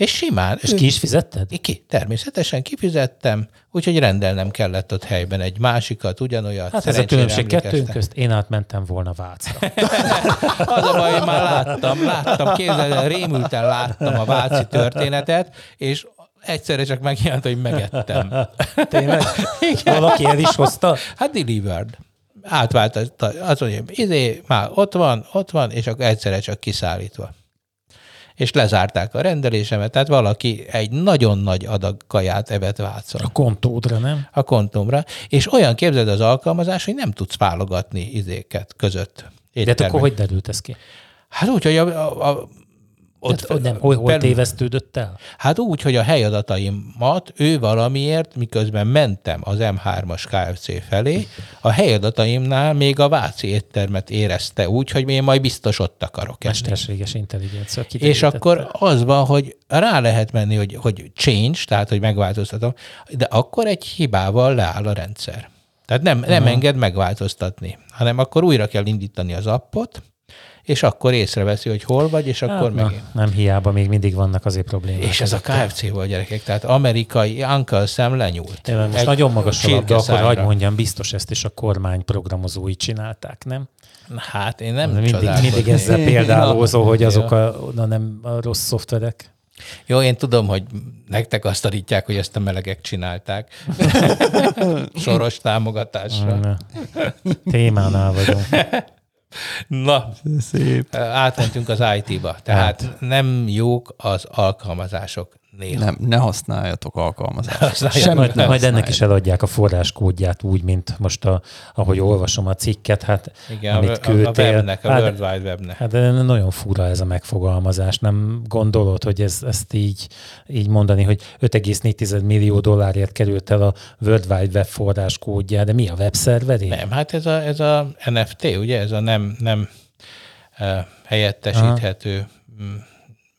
És simán. És ki is fizetted? Ki, természetesen kifizettem, úgyhogy rendelnem kellett ott helyben egy másikat, ugyanolyat. Hát ez a különbség kettőnk közt. Én átmentem volna Vácra. Az a baj, hogy már láttam, láttam, képzeld, el, rémülten láttam a váci történetet, és egyszerre csak megjelent, hogy megettem. Tényleg? Valaki el is hozta? Hát delivered. Átvált, az, az mondja, izé, már ott van, ott van, és akkor egyszerre csak kiszállítva. És lezárták a rendelésemet, tehát valaki egy nagyon nagy adag kaját evett Vácon A kontódra, nem? a kontomra, és olyan képzeld az alkalmazás, hogy nem tudsz válogatni izéket között. De hát éttermek. akkor hogy derült ez ki? Hát úgy, hogy a, a, a Ott, hát, nem, hol, hol tévesztődött el? Hát úgy, hogy a helyadataimat ő valamiért, miközben mentem az M3-as KFC felé, a helyadataimnál még a Váci éttermet érezte úgy, hogy én majd biztos ott akarok enni. Mesterséges intelligencia. És akkor az van, hogy rá lehet menni, hogy, hogy change, tehát hogy megváltoztatom, de akkor egy hibával leáll a rendszer. Tehát nem, nem enged megváltoztatni, hanem akkor újra kell indítani az appot, és akkor észreveszi, hogy hol vagy, és akkor Hát, na, megint. nem hiába, még mindig vannak azért problémák. És ez a KFC volt, gyerekek, tehát amerikai Uncle Sam lenyúlt. Tényleg most Egy nagyon magas labda, akkor hagyd mondjam, biztos ezt is a kormány programozói csinálták, nem? Hát én nem mindig, mindig ezzel példálózó, hogy azok a, na nem a rossz szoftverek. Jó, én tudom, hogy nektek azt tanítják, hogy ezt a melegek csinálták. Soros támogatásra. Témánál vagyunk. Na, szép. Átmentünk az IT-ba. Tehát nem jók az alkalmazások néha. Nem, ne használjatok alkalmazást. Használjatok. Semmit Majd, ne majd ennek is eladják a forráskódját úgy, mint most, a, ahogy olvasom a cikket, hát Igen, amit a, a küldtél. webnek, a hát, World Wide Webnek. Hát de nagyon fura ez a megfogalmazás. Nem gondolod, hogy ez, ezt így, így mondani, hogy 5,4 millió dollárért került el a World Wide Web forráskódja, de mi a webszerveré? Nem, hát ez a, ez a NFT, ugye? Ez a nem, nem uh, helyettesíthető mm,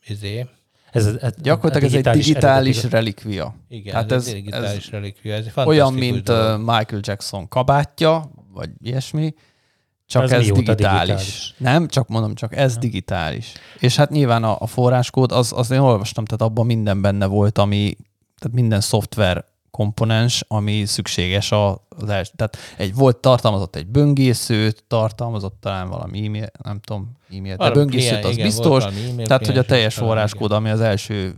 izé. Ez, ez, Gyakorlatilag ez egy digitális eredeti- relikvia. Igen, Hát ez, ez, egy digitális ez relikvia. Ez olyan, mint dolog. Michael Jackson kabátja, vagy ilyesmi, csak Ez ez, digitális. digitális? Nem, csak mondom, csak ez digitális. És hát nyilván a, a forráskód, az, az én olvastam, tehát abban minden benne volt, ami, tehát minden szoftver komponens, ami szükséges a, els, tehát egy volt, tartalmazott egy böngészőt, tartalmazott talán valami e-mail, nem tudom, e-mail, de böngészőt az igen, biztos, e-mail tehát hogy a teljes forráskód, ami az első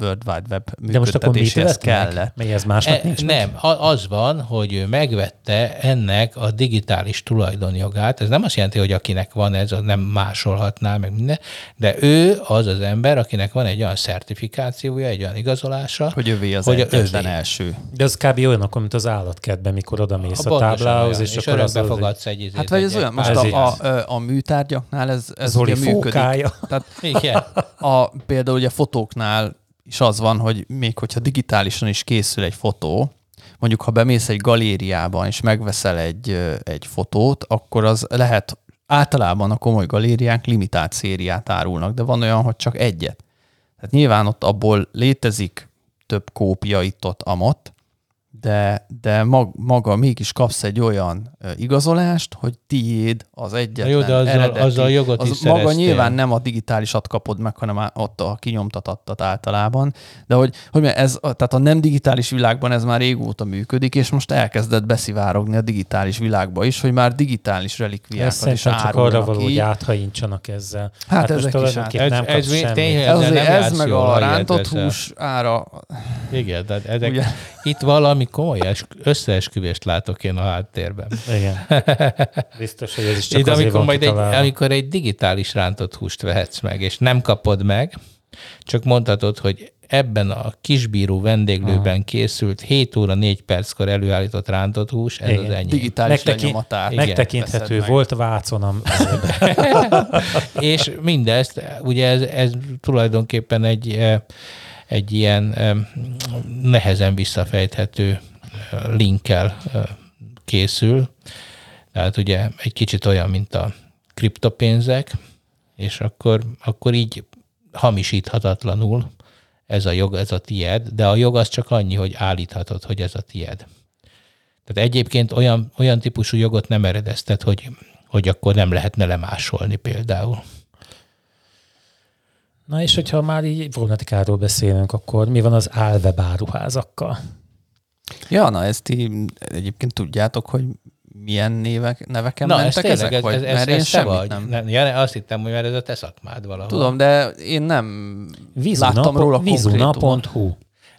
World Wide Web De most akkor mit meg? kellett. Mi ez másnak E, nincs meg? nem, a- az van, hogy ő megvette ennek a digitális tulajdonjogát. Ez nem azt jelenti, hogy akinek van ez, az nem másolhatná, meg minden, de ő az az ember, akinek van egy olyan szertifikációja, egy olyan igazolása, Hogy övé az Hogy a egyetlen övé. első. De az kb. olyan, akkor, mint az állatkertben, mikor oda mész a, pontosan táblához, olyan, és, és akkor az, örökbe az fogadsz egy izét. Hát vagy ez olyan, most a, a, a, a műtárgyaknál ez, ez Zoli ugye működik. Tehát Igen. a, például ugye fotóknál is az van, hogy még hogyha digitálisan is készül egy fotó, mondjuk ha bemész egy galériában és megveszel egy, egy fotót, akkor az lehet, általában a komoly galériák limitált szériát árulnak, de van olyan, hogy csak egyet. Tehát nyilván ott abból létezik több kópia itt-ott amott, de, de mag, maga mégis kapsz egy olyan igazolást, hogy tiéd az egyetlen jó, de azzal- eredeti, azzal jogot az is Maga szereztél. nyilván nem a digitálisat kapod meg, hanem ott a kinyomtatattat általában, de hogy, hogy ez, tehát a nem digitális világban ez már régóta működik, és most elkezdett beszivárogni a digitális világba is, hogy már digitális relikviákat Ez is szerintem csak arra árulnak való, hogy így. áthajintsanak ezzel. Hát most ezek is át- nem Ez- kapsz ez Ez, nem ez meg a rántott hús ára, Igen, tehát ezek, Ugye? itt valami komoly es- összeesküvést látok én a háttérben. Igen. Biztos, hogy ez is csak Itt, azért amikor, van majd egy, amikor egy digitális rántott húst vehetsz meg, és nem kapod meg, csak mondhatod, hogy ebben a kisbíró vendéglőben készült 7 óra 4 perckor előállított rántott hús, ez Igen. az enyém. digitális Megteki- lenyomatát. Igen, Megtekinthető meg. volt Vácon a És mindezt, ugye ez, ez tulajdonképpen egy, eh, egy ilyen eh, nehezen visszafejthető linkkel készül. Tehát ugye egy kicsit olyan, mint a kriptopénzek, és akkor, akkor így hamisíthatatlanul ez a jog, ez a tied, de a jog az csak annyi, hogy állíthatod, hogy ez a tied. Tehát egyébként olyan, olyan típusú jogot nem eredeztet, hogy, hogy akkor nem lehetne lemásolni például. Na és hogyha már így problematikáról beszélünk, akkor mi van az álweb áruházakkal? Ja, na ezt ti egyébként tudjátok, hogy milyen névek, neveken Na, ez mentek tényleg, ezek? ez, vagy? ez, ez, Mert én ez te semmit vagy. nem. nem. Ja, azt hittem, hogy mert ez a te szakmád valahol. Tudom, de én nem Vizuna, láttam róla vizuna.hu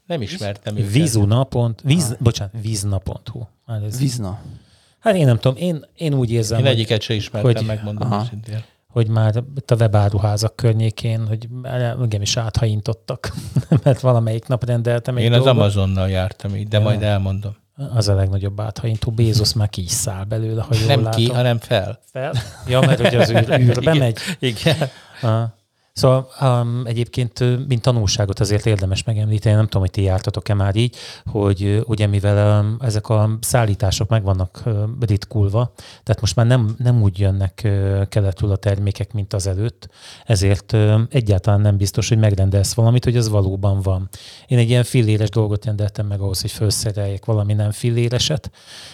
Nem ismertem őket. Vizuna. Pont, víz, bocsánat, vizna.hu. Hát, ez, Vizna. hát én nem tudom, én, én úgy érzem, Én hogy, egyiket se ismertem, hogy- megmondom Aha. őszintén. Hogy már itt a webáruházak környékén, hogy engem is áthajintottak, mert valamelyik nap rendeltem egy Én az dolgot. Amazonnal jártam így, de Ja. majd elmondom. Az a legnagyobb áthajintó. Bézosz már ki is száll belőle, ha jól Nem látom. ki, hanem fel. Fel? Ja, mert hogy az űr, űrbe Igen. megy. Igen. Aha. Szóval um, egyébként, mint tanulságot azért érdemes megemlíteni, nem tudom, hogy ti jártatok-e már így, hogy ugye mivel um, ezek a szállítások meg vannak ö, ritkulva, tehát most már nem, nem úgy jönnek ö, keletül a termékek, mint az előtt, ezért ö, egyáltalán nem biztos, hogy megrendelsz valamit, hogy az valóban van. Én egy ilyen filléres dolgot rendeltem meg ahhoz, hogy felszereljek valami nem filléreset,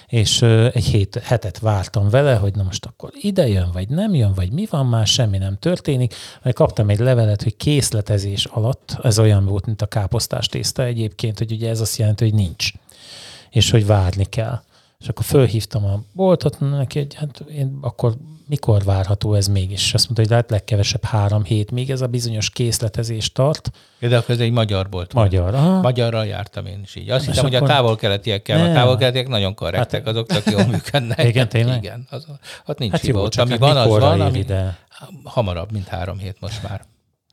és ö, egy hét, hetet vártam vele, hogy na most akkor ide jön, vagy nem jön, vagy mi van már, semmi nem történik, majd kaptam egy levelet, hogy készletezés alatt, ez olyan volt, mint a káposztás tészta egyébként, hogy ugye ez azt jelenti, hogy nincs, és hogy várni kell. És akkor fölhívtam a boltot, neki, hogy hát én akkor mikor várható ez mégis? És azt mondta, hogy lehet legkevesebb három hét, még ez a bizonyos készletezés tart. Ja, De akkor ez egy magyar volt. Magyar. Aha. Magyarral jártam én is így. Azt És hittem, hogy a távol-keletiekkel, a Nem. távol-keletiek nagyon korrektek, azok tök jól működnek. Igen, tényleg? Igen, az, ott nincs Hát hiba. jó, Ott, ami hát van, az van, ami ide? Hamarabb, mint három hét most már.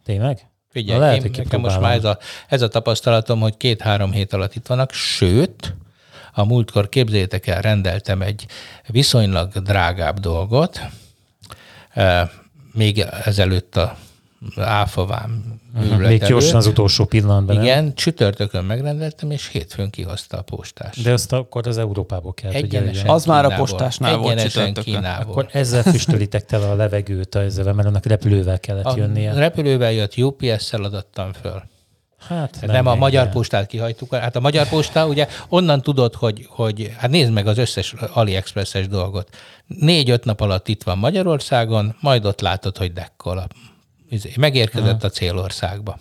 Tényleg? Figyelj, Na, lehet, én, nekem most már ez a, ez a tapasztalatom, hogy két-három hét alatt itt vannak, sőt, a múltkor képzeljétek el, rendeltem egy viszonylag drágább dolgot, eh, még ezelőtt a áfavám Még gyorsan az utolsó pillanatban. nem? Igen, csütörtökön megrendeltem, és hétfőn kihozta a postás. De azt akkor az Európából kell, hogy. Az már a postásnál volt Egyenesen csütörtökön. Kínából. Akkor ezzel füstölitek tele a levegőt ezzel, mert annak repülővel kellett a jönnie. repülővel jött, UPS-szel adattam föl. Hát Nem, nem a magyar postát kihagytuk. Hát a magyar posta, ugye onnan tudod, hogy, hogy hát nézd meg az összes AliExpress-es dolgot. Négy-öt nap alatt itt van Magyarországon, majd ott látod, hogy dekkol. A, izé, megérkezett a célországba.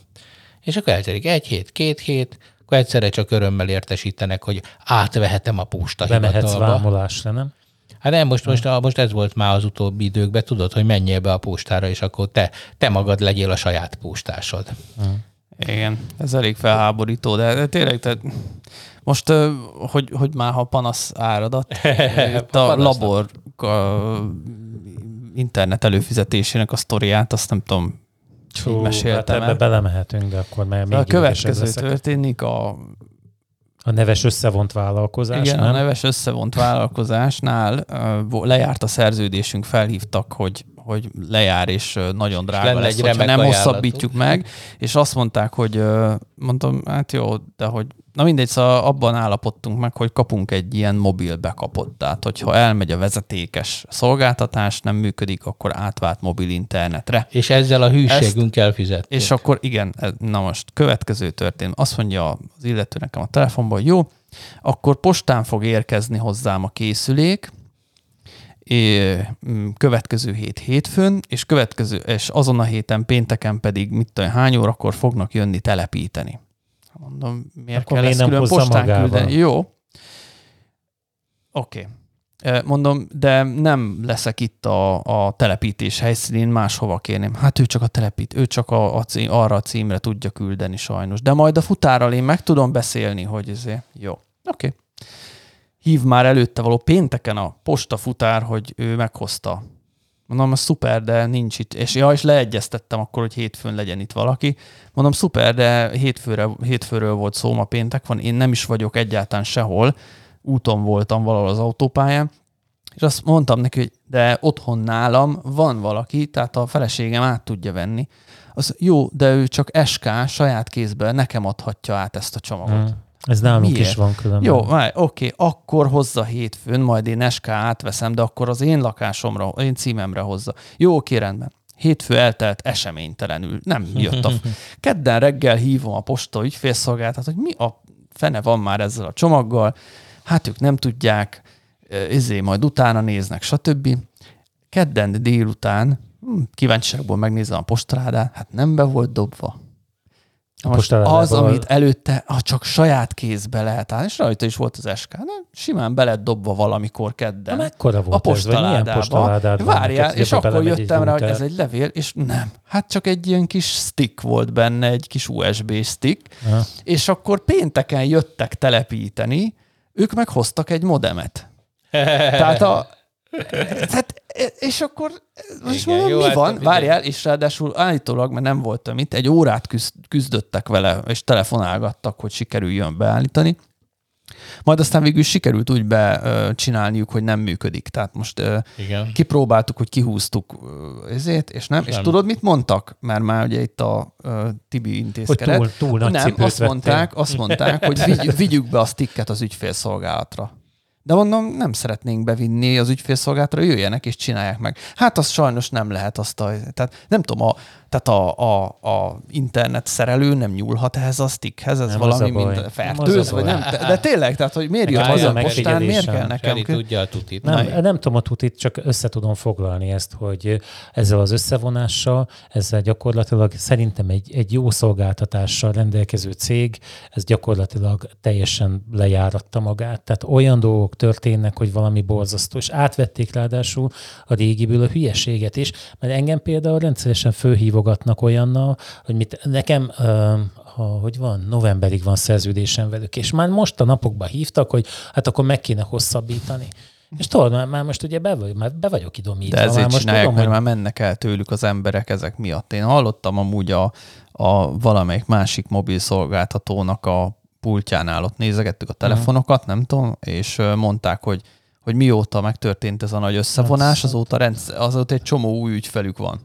És akkor eltelik egy hét, két hét, akkor egyszerre csak örömmel értesítenek, hogy átvehetem a posta Bemehetsz vámolásra, nem? Hát nem, most, most, most ez volt már az utóbbi időkben, tudod, hogy menjél be a postára, és akkor te, te magad legyél a saját postásod. Igen, ez elég felháborító, de, de tényleg, tehát most, hogy, hogy már ha panasz áradat, itt a Panasz labor a internet előfizetésének a sztoriát, azt nem tudom, hát meséltem ebbe el. belemehetünk, de akkor már még A következő történik, a, A neves összevont vállalkozás, igen, a nem? neves összevont vállalkozásnál lejárt a szerződésünk, felhívtak, hogy, hogy lejár, és nagyon drága lenne lesz, egy hogyha nem ajánlatuk. hosszabbítjuk meg, és azt mondták, hogy mondtam, hát jó, de hogy na mindegy, szóval abban állapodtunk meg, hogy kapunk egy ilyen mobil bekapott. Tehát, hogyha elmegy a vezetékes szolgáltatás, nem működik, akkor átvált mobil internetre. És ezzel a hűségünkkel fizették. És akkor igen, na most következő történt. Azt mondja az illető nekem a telefonban, hogy jó, akkor postán fog érkezni hozzám a készülék, következő hét hétfőn, és következő, és azon a héten pénteken pedig mit tudom, hány órakor fognak jönni telepíteni. Mondom, miért Akkor kell ezt nem külön postán magával? küldeni? Jó. Oké. Okay. Mondom, de nem leszek itt a, a telepítés helyszínén, máshova kérném. Hát ő csak a telepít, ő csak a, a cím, arra a címre tudja küldeni sajnos. De majd a futárral én meg tudom beszélni, hogy ezért jó. Oké. Okay. Hív már előtte való pénteken a posta futár, hogy ő meghozta. Mondom, szuper, de nincs itt. És ja, és leegyeztettem akkor, hogy hétfőn legyen itt valaki. Mondom, szuper, de hétfőre, hétfőről volt szó, ma péntek van, én nem is vagyok egyáltalán sehol. Úton voltam valahol az autópályán, és azt mondtam neki, hogy de otthon nálam van valaki, tehát a feleségem át tudja venni. Az jó, de ő csak SK saját kézből nekem adhatja át ezt a csomagot. Hmm. Ez nálunk Miért? is van különben. Jó, oké, akkor hozza hétfőn, majd én SK átveszem, de akkor az én lakásomra, én címemre hozza. Jó, oké, rendben. Hétfő eltelt eseménytelenül. Nem jött a... Kedden reggel hívom a posta ügyfélszolgáltat, hogy mi a fene van már ezzel a csomaggal. Hát ők nem tudják, ezért majd utána néznek, stb. Kedden délután, hm, kíváncsiságból megnézem a postaládát, hát nem be volt dobva. A Most az, a- amit előtte, ha csak saját kézbe lehet állni, és rajta is volt az SK, de simán be lett dobva valamikor De kedden. mekkora a volt ez? Milyen postaládába. van? Várjál, és akkor jöttem rá, hogy ez egy levél, és nem. Hát csak egy ilyen kis stick volt benne, egy kis USB stick, és akkor pénteken jöttek telepíteni, ők meghoztak egy modemet. Tehát a, tehát, és akkor most Igen, mondom, jó, mi hát van? Várjál, és ráadásul állítólag, mert nem voltam itt, egy órát küzd, küzdöttek vele, és telefonálgattak, hogy sikerüljön beállítani. Majd aztán végül sikerült úgy becsinálniuk, hogy nem működik. Tehát most Igen. kipróbáltuk, hogy kihúztuk ezért, és nem. És Nem. tudod, mit mondtak? Mert már ugye itt a Tibi Hogy intézkedett. túl, túl nagy Nem, cipőt azt mondták, azt mondták, hogy vigy, vigyük be a sticket az ügyfélszolgálatra. De mondom, nem szeretnénk bevinni az ügyfélszolgálatra, jöjjenek és csinálják meg. Hát az sajnos nem lehet azt a... Tehát nem tudom, a, tehát a, a, a internet szerelő nem nyúlhat ehhez a stickhez, ez Nem, valami mint Nem, fertőz, vagy nem. De, tényleg, tehát hogy miért jön Meg az a postán, miért kell nekem? Feri tudja a tutit. Nem, Na, nem tudom a tutit, csak össze tudom foglalni ezt, hogy ezzel az összevonással, ezzel gyakorlatilag szerintem egy, egy jó szolgáltatással rendelkező cég, ez gyakorlatilag teljesen lejáratta magát. Tehát olyan dolgok történnek, hogy valami borzasztó, és átvették ráadásul a régiből a hülyeséget is, mert engem például rendszeresen fölhívogatnak olyannal, hogy mit, nekem ha, hogy van, novemberig van szerződésem velük, és már most a napokban hívtak, hogy hát akkor meg kéne hosszabbítani. És tudod, már, már most ugye be, vagy, már be vagyok idomítva. De már ezért most csinálják, tudom, mert hogy már mennek el tőlük az emberek ezek miatt. Én hallottam amúgy a, a valamelyik másik mobil szolgáltatónak a pultjánál ott nézegettük a telefonokat, nem tudom, és mondták, hogy hogy mióta megtörtént ez a nagy összevonás, azóta, rendszer, azóta egy csomó új ügyfelük van.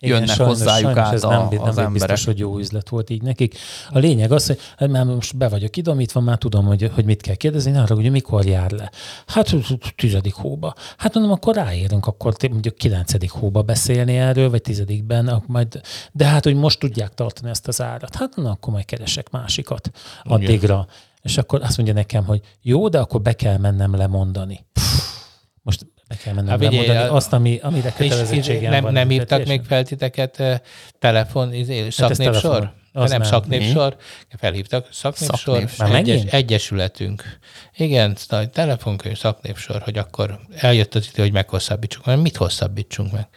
Jönnek sajnos, hozzájuk sajnos át ez a, nem, az nem emberek. biztos, hogy jó üzlet volt így nekik. A lényeg az, hogy hát már most be vagyok idomítva, már tudom, hogy, hogy mit kell kérdezni, arra, hogy mikor jár le. Hát tizedik hóba. Hát mondom, akkor ráérünk, akkor mondjuk kilencedik hóba beszélni erről, vagy tizedikben, majd, de hát, hogy most tudják tartani ezt az árat. Hát na, akkor majd keresek másikat addigra. És akkor azt mondja nekem, hogy jó, de akkor be kell mennem lemondani. Most be kell mennem Hát lemondani a- azt, ami, amire És kötelezettségem nem, van. nem hívtak Teljesen. még fel titeket eh, telefon, izé, szaknépsor? telefonon. Az nem, nem. szaknépsor. Felhívtak, szaknépsor, Szaknépsor. Egyes, egyesületünk. Igen, nagy telefonkönyv, szaknépsor, hogy akkor eljött az idő, hogy meghosszabbítsuk. Mert mit hosszabbítsunk meg?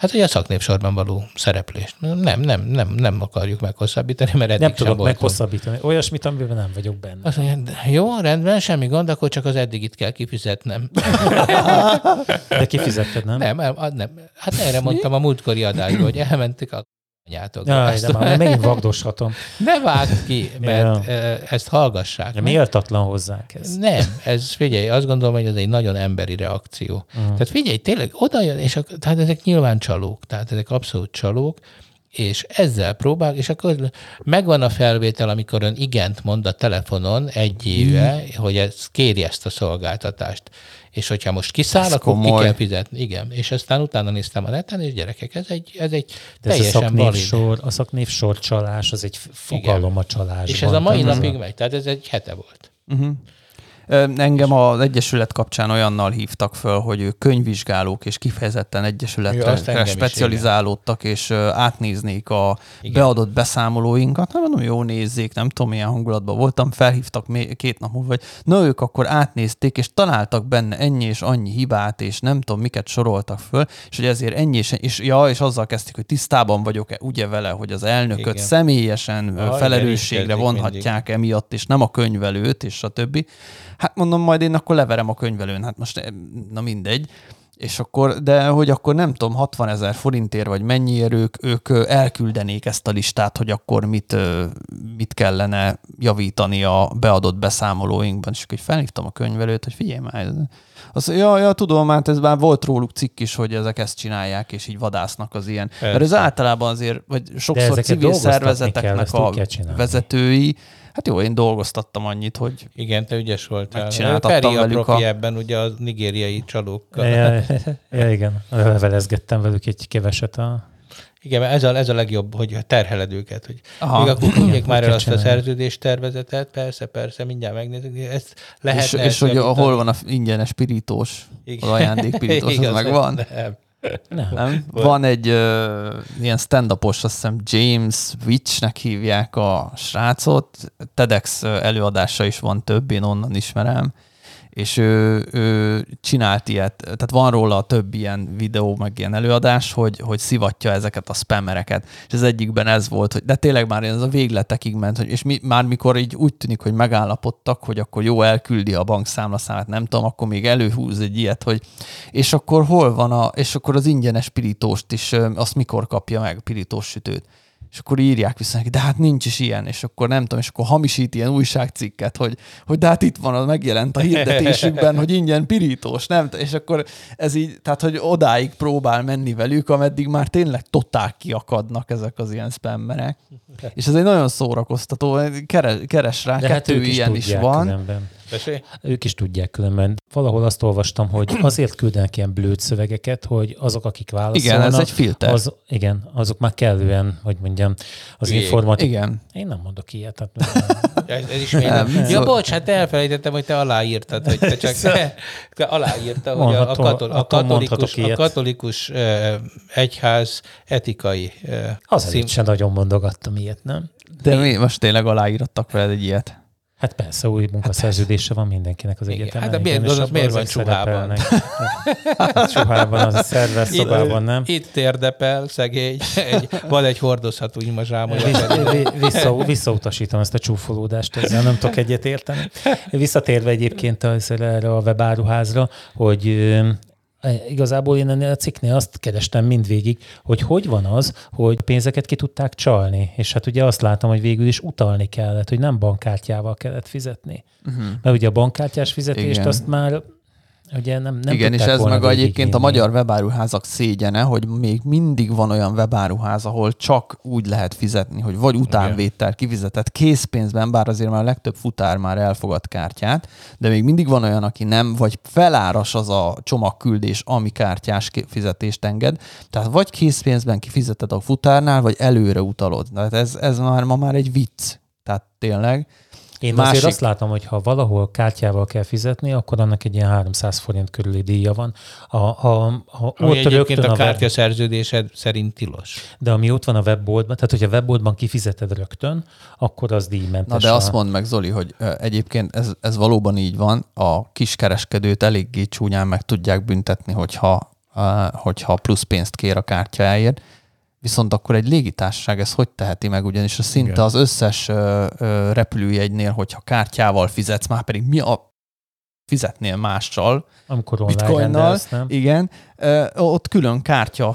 Hát, hogy a szaknépsorban való szereplést. Nem, nem, nem, nem akarjuk meghosszabbítani, mert eddig Nem tudok voltunk. meghosszabbítani. Olyasmit, amiben nem vagyok benne. Azt mondja, "De jó, rendben, semmi gond, akkor csak az eddigit kell kifizetnem. De kifizetted, nem? Nem, nem. Hát erre mondtam a múltkori adásban, hogy elmentek a anyátok. Jaj, Ezt de már megint vagdoshatom. ne vágd ki, mert Ja. ja. ezt hallgassák. De méltatlan hozzánk ez. Nem, ez figyelj, azt gondolom, hogy ez egy nagyon emberi reakció. Mm. Tehát figyelj, tényleg oda jön, és ak- tehát ezek nyilván csalók, tehát ezek abszolút csalók, és ezzel próbál, és akkor megvan a felvétel, amikor ön igent mond a telefonon egy éve, mm. hogy ez, kéri ezt a szolgáltatást. És hogyha most kiszáll, Ez akkor komoly. ki kell fizetni. Igen. És aztán utána néztem a neten, és gyerekek, ez egy, ez egy De ez a teljesen valid. szaknévsor, a szaknévsor csalás, az egy fogalom a csalásban. És ez a mai napig megy, tehát ez egy hete volt. Uh-huh. Engem az Egyesület kapcsán olyannal hívtak föl, hogy ők könyvvizsgálók és kifejezetten Ja, Egyesületre is, specializálódtak, és átnéznék a Igen. beadott beszámolóinkat. Nem mondom, jó nézzék, nem tudom, milyen hangulatban voltam, felhívtak két nap múlva, hogy na ők akkor átnézték, és találtak benne ennyi és annyi hibát, és nem tudom, miket soroltak föl, és hogy ezért ennyi és, és, ja, és azzal kezdték, hogy tisztában vagyok-e ugye vele, hogy az elnököt Igen. személyesen így felelősségre vonhatják emiatt, és nem a könyvelőt, és a többi. Hát mondom, majd én akkor leverem a könyvelőn, hát most na mindegy. És akkor, de hogy akkor nem tudom, 60 ezer forintért, vagy mennyiért ők, ők elküldenék ezt a listát, hogy akkor mit, mit kellene javítani a beadott beszámolóinkban. És akkor felhívtam a könyvelőt, hogy figyelj már, mondja, ja, ja, tudom, hát ez már volt róluk cikk is, hogy ezek ezt csinálják, és így vadásznak az ilyen. Persze. Mert ez általában azért, vagy sokszor civil kell, szervezeteknek a kell csinálni. vezetői, hát jó, én dolgoztattam annyit, hogy Igen, te ügyes voltál. Megcsináltattam Feri a velük a- ebben, ugye a nigériai csalókkal. Ja, ja, igen. Levelezgettem velük egy keveset a... Igen, mert ez a, ez a legjobb, hogy terheled őket, hogy Aha. Még akkor küldjék már el azt a csinálni. szerződés tervezetet, persze, persze, mindjárt megnézzük, ezt lehetne és, és hogy hol van a ingyenes pirítós, Igen. az ajándékpirítós, az Igaz, megvan? Nem. Nem. Van egy ö, ilyen stand-upos, azt hiszem James Witchnek hívják a srácot, TEDx előadása is van több, én onnan ismerem, és ő, ő csinált ilyet, tehát van róla több ilyen videó, meg ilyen előadás, hogy, hogy szivatja ezeket a spammereket. És az egyikben ez volt, hogy de tényleg már ez a végletekig ment, hogy, és mi, már mikor így úgy tűnik, hogy megállapodtak, hogy akkor jó elküldi a bankszámlaszámát, nem tudom, akkor még előhúz egy ilyet, hogy és akkor hol van a, és akkor az ingyenes pirítóst is, azt mikor kapja meg, pirítós sütőt. És akkor írják vissza neki, de hát nincs is ilyen, és akkor nem tudom, és akkor hamisít ilyen újságcikket, hogy, hogy de hát itt van, az megjelent a hirdetésükben, hogy ingyen pirítós, nem? És akkor ez így, tehát hogy odáig próbál menni velük, ameddig már tényleg totál kiakadnak ezek az ilyen spammerek. És ez egy nagyon szórakoztató, keres, keres rá, De hát kettő ők is ilyen is tudják van. különben. Tessék? Ők is tudják különben. Valahol azt olvastam, hogy azért küldenek ilyen blőd szövegeket, hogy azok, akik válaszolnak, Igen, ez egy filter. Az, igen, azok már kellően, hogy mondjam, az informatik. Igen. Én nem mondok ilyet. Tehát Ez, ez is Nem. Ja, szóval- bocs, hát elfelejtettem, hogy te aláírtad, hogy te csak te, te aláírta, hogy a, katol, a katolikus, a katolikus egyház etikai az előtt sem nagyon mondogattam ilyet, nem? De mi most tényleg aláírattak veled egy ilyet? Hát persze, új munkaszerződése van mindenkinek az egyetemen. Hát de miért- igen, az miért van csuhában? szerepelnek. csuhában, az szerver szobában, nem? Itt érdepel, szegény, egy, van egy hordozható vi- Vissza, visszautasítom ezt a csúfolódást, ezzel nem tudok egyet érteni. Visszatérve egyébként az- erre a webáruházra, hogy igazából én ennél a cikknél azt kerestem mindvégig, hogy hogy van az, hogy pénzeket ki tudták csalni. És hát ugye azt látom, hogy végül is utalni kellett, hogy nem bankkártyával kellett fizetni. Uh-huh. Mert ugye a bankkártyás fizetést Igen. azt már ugye nem, nem Igen, és ez meg egyébként a magyar webáruházak szégyene, hogy még mindig van olyan webáruház, ahol csak úgy lehet fizetni, hogy vagy utánvétel kifizetett készpénzben, bár azért már a legtöbb futár már elfogad kártyát, de még mindig van olyan, aki nem, vagy feláras az a csomagküldés, ami kártyás fizetést enged. Tehát vagy készpénzben kifizeted a futárnál, vagy előre utalod. Tehát ez, ez már ma már egy vicc. Tehát tényleg. Én Másik- azért azt látom, hogy ha valahol kártyával kell fizetni, akkor annak egy ilyen 300 forint körüli díja van. A, ha, ha Ami ott egyébként rögtön a a web, kártya szerződésed szerint tilos. de ami ott van a webboltban, tehát hogyha a webboltban kifizeted rögtön, akkor az díjmentes. Na de a- azt mondd meg, Zoli, hogy egyébként ez, ez valóban így van. A kiskereskedőt eléggé csúnyán meg tudják büntetni, hogyha, hogyha plusz pénzt kér a kártyáért. Viszont akkor egy légitársaság ezt hogy teheti meg, ugyanis a szinte Igen. az összes ö, ö, repülőjegynél, hogyha kártyával fizetsz, már pedig mi a fizetnél mással, Amikor bitcoinnal, nem? igen, ott külön kártya,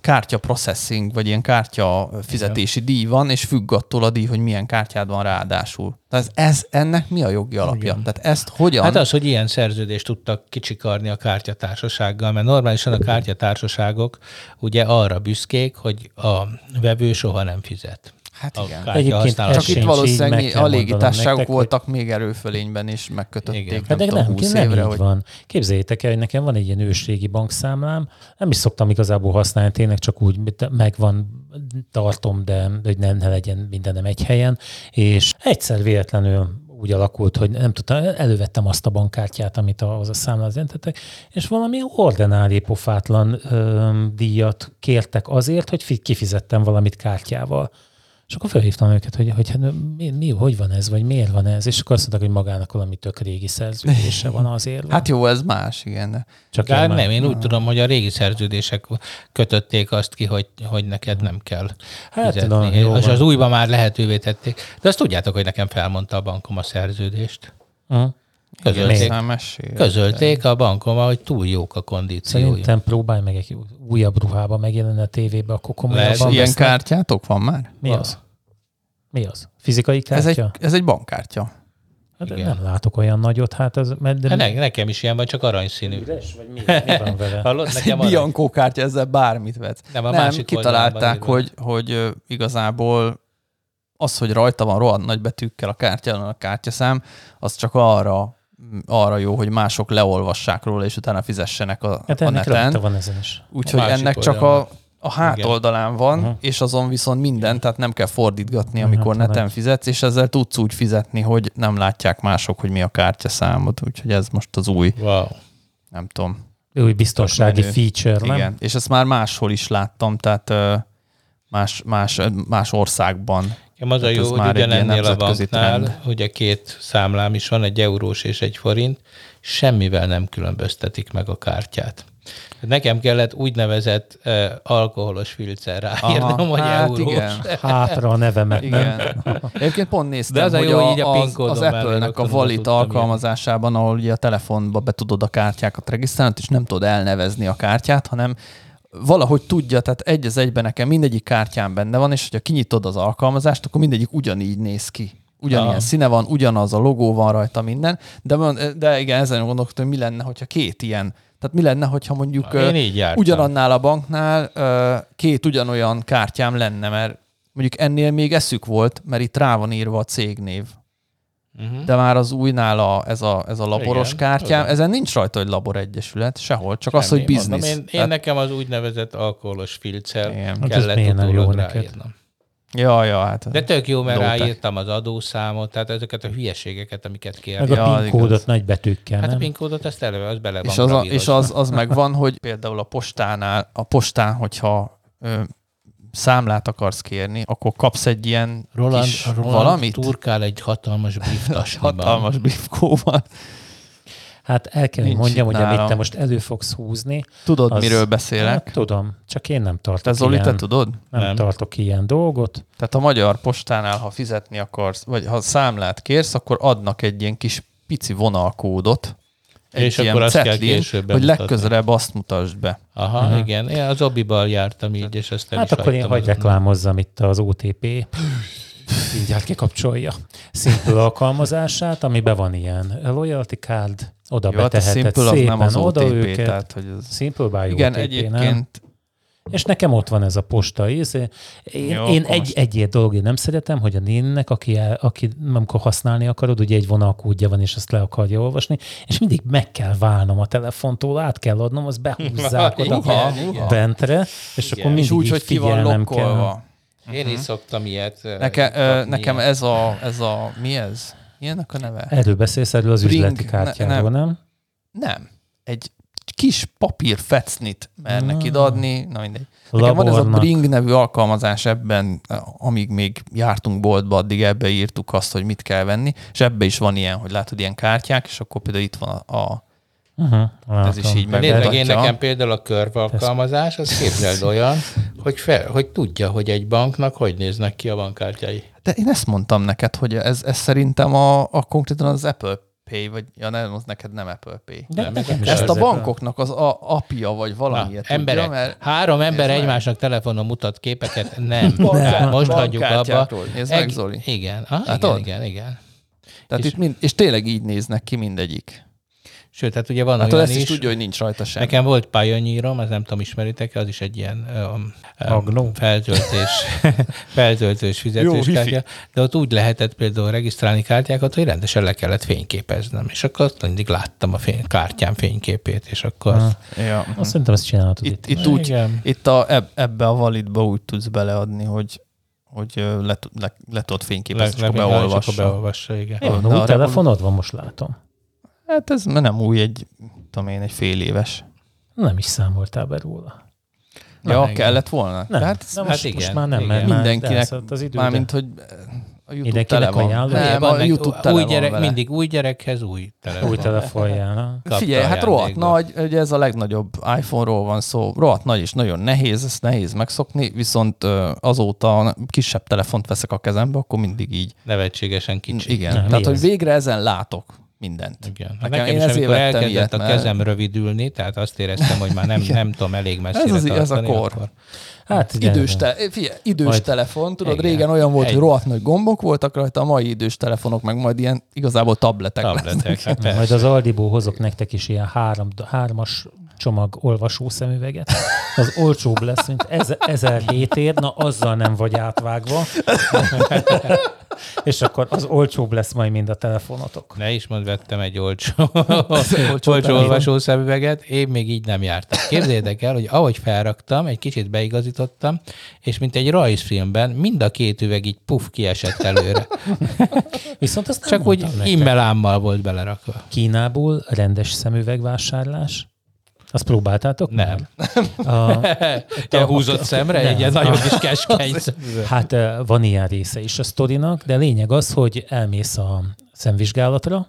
kártya processing, vagy ilyen kártya fizetési díj van, és függ attól a díj, hogy milyen kártyád van ráadásul. Tehát ez, ennek mi a jogi alapja? Igen. Tehát ezt hogyan? Hát az, hogy ilyen szerződést tudtak kicsikarni a kártyatársasággal, mert normálisan a kártyatársaságok ugye arra büszkék, hogy a vevő soha nem fizet. Hát a igen. kártya Egyébként Csak itt valószínűleg a mondanom légitársaságok nektek, hogy- voltak még erőfölényben, és megkötötték, Igen. nem Hát de tudom, nem, 20 nem évre, így hogy van. Képzeljétek el, hogy nekem van egy ilyen ősrégi bankszámlám, nem is szoktam igazából használni, tényleg csak úgy megvan, tartom, de hogy nem ne legyen mindenem egy helyen, és egyszer véletlenül úgy alakult, hogy nem tudtam, elővettem azt a bankkártyát, amit ahhoz a számlához jelentettek, és valami ordinári pofátlan ö, díjat kértek azért, hogy fi- kifizettem valamit kártyával. És akkor felhívtam őket, hogy, hogy hát mi, mi, hogy van ez, vagy miért van ez, és akkor azt mondták, hogy magának valami tök régi szerződése van azért. van. Hát jó, ez más, igen. Csak De én hát nem, én úgy tudom, hogy a régi szerződések kötötték azt ki, hogy, hogy neked nem kell Hát fizetni. tudom, jó és van. az újban már lehetővé tették. De azt tudjátok, hogy nekem felmondta a bankom a szerződést. Uh-huh. Közölték, közölték a bankom, hogy túl jók a kondíciói. Szerintem próbálj meg egy újabb ruhába megjelenni a tévébe, akkor Lehet, komolyabban Ilyen vesznek. kártyátok van már? Mi az? Mi az? Fizikai kártya? Ez egy, ez egy bankkártya. hát igen. nem látok olyan nagyot, hát ez... Mert de Hát ne, nekem is ilyen van, csak aranyszínű. Üres, vagy mi, mi van vele? Hallod, Ez egy nekem. Bianco kártya, ezzel bármit vetsz. Nem, a nem másik kitalálták, hogy, hogy ö, igazából az, hogy rajta van rohadt nagy betűkkel a kártyán a kártyaszám, az csak arra, arra jó, hogy mások leolvassák róla, és utána fizessenek a, Hát a neten. van ezen is. Úgyhogy ennek csak a, a hátoldalán van, Aha. és azon viszont minden, tehát nem kell fordítgatni, amikor Hát, neten fizetsz, és ezzel tudsz úgy fizetni, hogy nem látják mások, hogy mi a kártyaszámod. Úgyhogy ez most az új, Wow. nem tudom, Új biztonsági menő. feature, nem? Igen, és ezt már máshol is láttam, tehát más, más, más országban. Nekem az a Hát jó, hogy ugyanennél a banknál, trend. ugye két számlám is van, egy eurós és egy forint, semmivel nem különböztetik meg a kártyát. Nekem kellett úgynevezett uh, alkoholos filcer ráírnom, hogy hát eurós. igen. Hátra a nevemet, nem? Igen. Egyébként pont néztem, De az hogy jó, a, így a az, az Apple-nek a Valit alkalmazásában, ahol ugye a telefonba be tudod a kártyákat regisztrálni, és nem tudod elnevezni a kártyát, hanem valahogy tudja, tehát egy az egyben nekem mindegyik kártyán benne van, és hogyha kinyitod az alkalmazást, akkor mindegyik ugyanígy néz ki. Ugyanilyen Ah. színe van, ugyanaz a logó van rajta minden, de, de igen, ezen gondolkodtam, hogy mi lenne, hogyha két ilyen, tehát mi lenne, hogyha mondjuk ugyanannál a banknál két ugyanolyan kártyám lenne, mert mondjuk ennél még eszük volt, mert itt rá van írva a cégnév. Uh-huh. De már az újnál a, ez, a, ez a laboros Igen, kártyám, tudom. ezen nincs rajta, hogy labor egyesület, sehol, csak az, hogy Semmi, biznisz. Mondom, én, én Tehát- nekem az úgynevezett alkoholos filcer Igen. Hát kellett jó utólag neked? ráírnom. Ja, ja, hát. De tök jó, mert Lótek. ráírtam az adószámot, tehát ezeket a hülyeségeket, amiket Meg kérnek. a Ja, PIN kódot nagy betűkkel, Hát a nem? PIN kódot azt eleve, az bele van és az, a, és az, az megvan, hogy például a postánál, a postán, hogyha ö, számlát akarsz kérni, akkor kapsz egy ilyen Roland, kis Roland valamit, turkál egy hatalmas brieftasniban. hatalmas briefkóval. Hát el kell, hogy mondjam, hogy amit te most elő fogsz húzni. Tudod, Az- miről beszélek? Hát, tudom, csak én nem tartok Te Zoli, te ilyen, tudod? nem, Nem. tartok ilyen dolgot. Tehát a magyar postánál, ha fizetni akarsz, vagy ha számlát kérsz, akkor adnak egy ilyen kis pici vonalkódot, egy És ilyen akkor azt kell cetlin, később hogy legközelebb azt mutasd be. Aha, uh-huh. igen. Én az Obival jártam így, és ezt el Hát is akkor én hagytam hagy azonnal. reklámozzam itt az OTP. Így hát kikapcsolja. Simple alkalmazását, amiben van ilyen loyalty card, oda Jó, hát a beteheted Simple az szépen nem az oda OTP, őket. tehát hogy az... Simple by Igen, OTP, nem? És nekem ott van ez a posta. Izé. Én, Jó, én egy, most- egy ilyen dolgot nem szeretem, hogy a nénnek, aki, aki amikor használni akarod, ugye egy vonalkódja van, és azt le akarja olvasni, és mindig meg kell válnom a telefontól, át kell adnom, azt behúzzák oda Igen, igen. bentre, és Igen. akkor mindig és úgy, hogy ki van kell. Én is szoktam ilyet. eh, Neke, ö, kapni nekem ez a, ez a, mi ez? Milyennek a neve? Erről beszélsz, erről az Bring, üzleti ne- kártyáról, nem? Nem. Egy kis papír fecnit mernek Ah. ide adni, na mindegy. Nekem van ez a. Bring nevű alkalmazás ebben, amíg még jártunk boltba, addig ebbe írtuk azt, hogy mit kell venni, és ebbe is van ilyen, hogy látod ilyen kártyák, és akkor például itt van a, a Uh-huh, Ez is így De nézd meg, én megmutatja. nekem például a körv alkalmazás, az képzeld olyan, hogy, fel, hogy tudja, hogy egy banknak hogy néznek ki a bankkártyái. De én ezt mondtam neked, hogy ez, ez szerintem a, a konkrétan az Apple Pay, vagy ja, nem, az neked nem Apple Pay. De Nem, nekem Ezt a bankoknak az a, apja, vagy valami Na, tudja, emberek, mert három ember meg. egymásnak telefonon mutat képeket, nem. Bank- Tehát most hagyjuk abba. Nézd meg, Zoli. Igen, ah, igen, igen, igen. Tehát És- itt mind, és tényleg így néznek ki mindegyik. Sőt, hát ugye van Hát olyan ezt is is, tudja, hogy nincs rajta sem. Nekem volt Pioneerom, az nem tudom, ismeritek az is egy ilyen um, feltöltés, feltöltős Jó, fizetőskártya, de ott úgy lehetett például regisztrálni kártyákat, hogy rendesen le kellett fényképeznem, és akkor azt mindig láttam a fény, kártyám fényképét, és akkor Aha. azt, Ja. Azt szerintem azt csinálhatod Itt, itt. itt úgy, Igen. itt a, eb, ebbe a validba úgy tudsz beleadni, hogy hogy le, le, le tudod fényképezni, le, és akkor le, és beolvassa. akkor beolvassa, igen. Jó, no, új telefonod van, most látom. Hát ez nem új, egy, tudom én, egy fél éves. Nem is számoltál be róla. Na, ja, igen. kellett volna? Nem, De hát, hát na hát most, igen, most már nem, igen. mert már Mindenkinek- elszaladt az idő. Mármint, de hogy a YouTube Mindenkinek tele van. ajánlom. Nem, van a YouTube tele új van gyerek, vele. mindig új gyerekhez új telefon. új telefonján. Kapta Figyelj, hát rohadt nagy, ugye ez a legnagyobb iPhone-ról van szó, rohadt nagy és nagyon nehéz, ezt nehéz megszokni, viszont azóta kisebb telefont veszek a kezembe, akkor mindig így. Nevetségesen kicsi. Igen, Nem, tehát hogy végre ezen látok mindent. Igen. Hát Nekem- nekem én is, ezért vettem elkezdett ilyet, a mert- kezem rövidülni, tehát azt éreztem, hogy már nem, nem tudom elég messzire Ez az- ez a tartani, kor. Akkor Hát igen. Idős, te, figyelj, idős Majd- telefon, tudod, Igen. régen olyan volt, Egy- hogy rohadt nagy gombok voltak rajta, a mai idős telefonok meg majd ilyen igazából tabletek, lesznek. tabletek. Hát persze. Majd az Aldiból hozok nektek is ilyen három, hármas csomag olvasó szemüveget. Az olcsóbb lesz, mint eze- 1007 ér, na azzal nem vagy átvágva. És akkor az olcsóbb lesz majd mind a telefonotok. Ne is mond, vettem egy olcsó, olcsó telefon. olvasó szemüveget, én még így nem jártam. Képzeljétek el, hogy ahogy felraktam, egy kicsit beigazítottam, és mint egy rajzfilmben, mind a két üveg így puf kiesett előre. Viszont azt Csak úgy immelámmal volt belerakva. Kínából rendes szemüvegvásárlás. Azt próbáltátok? Nem. A, Te húzott szemre Nem. egy ilyen nagyon kis keskeny. Hát eh, van ilyen része is a sztorinak, de lényeg az, hogy elmész a szemvizsgálatra,